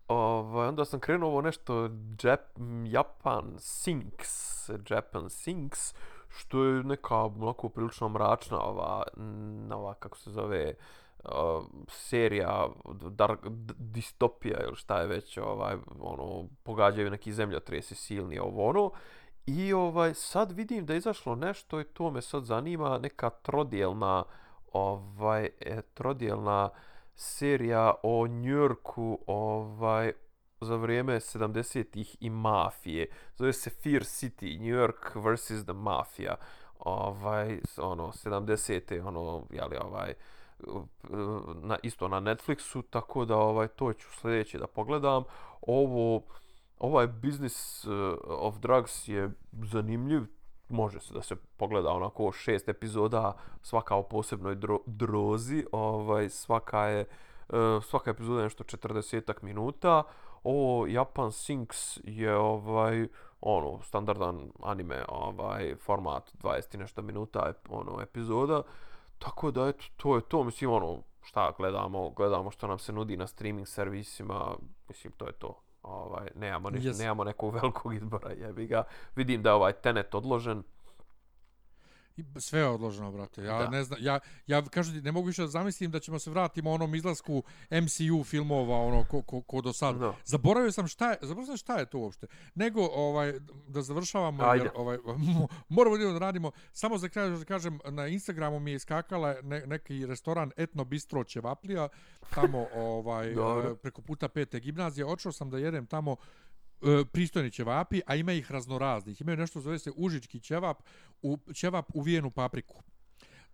Ovaj, onda sam krenuo ovo nešto Jap Japan Sinks, Japan Sinks, što je neka onako prilično mračna ova, ova kako se zove, uh, serija dark, distopija ili šta je već, ovaj, ono, pogađaju neki zemljotresi silni ovo ono. I ovaj sad vidim da je izašlo nešto i to me sad zanima, neka trodijelna, ovaj, e, uh, serija o Njurku ovaj za vrijeme 70-ih i mafije. Zove se Fear City, New York vs. the Mafia. Ovaj, ono, 70-te, ono, jeli, ovaj, na, isto na Netflixu, tako da ovaj to ću sljedeće da pogledam. Ovo, ovaj Business eh, of Drugs je zanimljiv, može se da se pogleda onako šest epizoda svaka o posebnoj dro, drozi ovaj svaka je e, svaka epizoda je nešto 40 minuta. Ovo Japan Sinks je ovaj ono standardan anime ovaj format 20 nešto minuta ono epizoda. Tako da eto to je to. Mislim ono šta gledamo gledamo što nam se nudi na streaming servisima. Mislim to je to ovaj nemamo ništa, yes. nemamo nekog velikog izbora jebi ga vidim da je ovaj Tenet odložen Sve je odloženo, brate. Ja da. ne znam, ja, ja kažu ti, ne mogu više da zamislim da ćemo se vratiti u onom izlasku MCU filmova, ono, ko, ko, ko do sad. No. Zaboravio sam šta je, zaboravio sam šta je to uopšte. Nego, ovaj, da završavamo, Ajde. jer, ovaj, moramo da radimo. Samo za kraj da kažem, na Instagramu mi je iskakala ne, neki restoran Etno Bistro Čevaplija, tamo, ovaj, preko puta pete gimnazije. Očeo sam da jedem tamo e, pristojni ćevapi, a ima ih raznoraznih. Imaju nešto zove se užički ćevap, u, ćevap uvijenu papriku.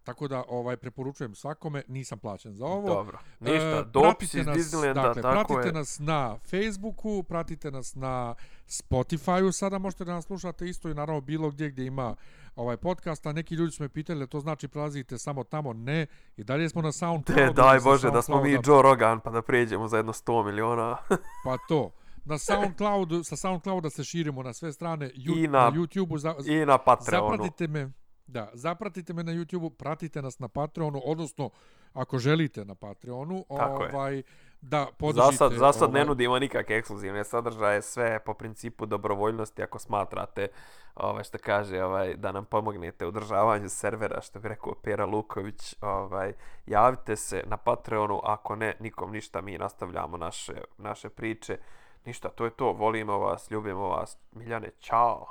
Tako da ovaj preporučujem svakome, nisam plaćen za ovo. Dobro. Ništa, e, dopis iz Disneylanda, dakle, tako pratite je. nas na Facebooku, pratite nas na Spotify-u, sada možete da nas slušate isto i naravno bilo gdje gdje ima ovaj podcast, a neki ljudi su me pitali to znači prelazite samo tamo, ne, i dalje smo na SoundCloudu. daj Bože, da smo mi Joe Rogan pa da prijeđemo za jedno 100 miliona. pa to na SoundCloudu, sa SoundClouda se širimo na sve strane, ju, I na, na YouTubeu. Za, I na Patreonu. Zapratite me, da, zapratite me na YouTubeu, pratite nas na Patreonu, odnosno, ako želite na Patreonu, Tako ovaj, je. da podržite... Za sad, za sad ovaj... ne nudimo nikakve ekskluzivne sadržaje, sve po principu dobrovoljnosti, ako smatrate, ovaj, što kaže, ovaj, da nam pomognete u državanju servera, što bi rekao Pera Luković, ovaj, javite se na Patreonu, ako ne, nikom ništa, mi nastavljamo naše, naše priče. Ništa, to je to. Volimo vas, ljubimo vas. Miljane, čao.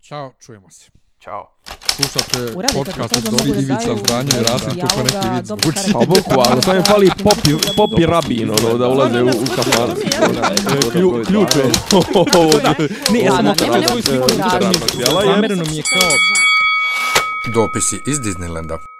Ćao, čujemo se. Ćao. Slušate podcast od Dobri Divica Zdanje i Rasim tu ko neki vid zvuči. Pa bukvalno, to je fali popi, popi rabin, ono, da ulaze u, u kafan. Ključ je. Ne, ja sam okrenuo tvoj sliku. Zamereno mi je kao... Dopisi iz Disneylanda.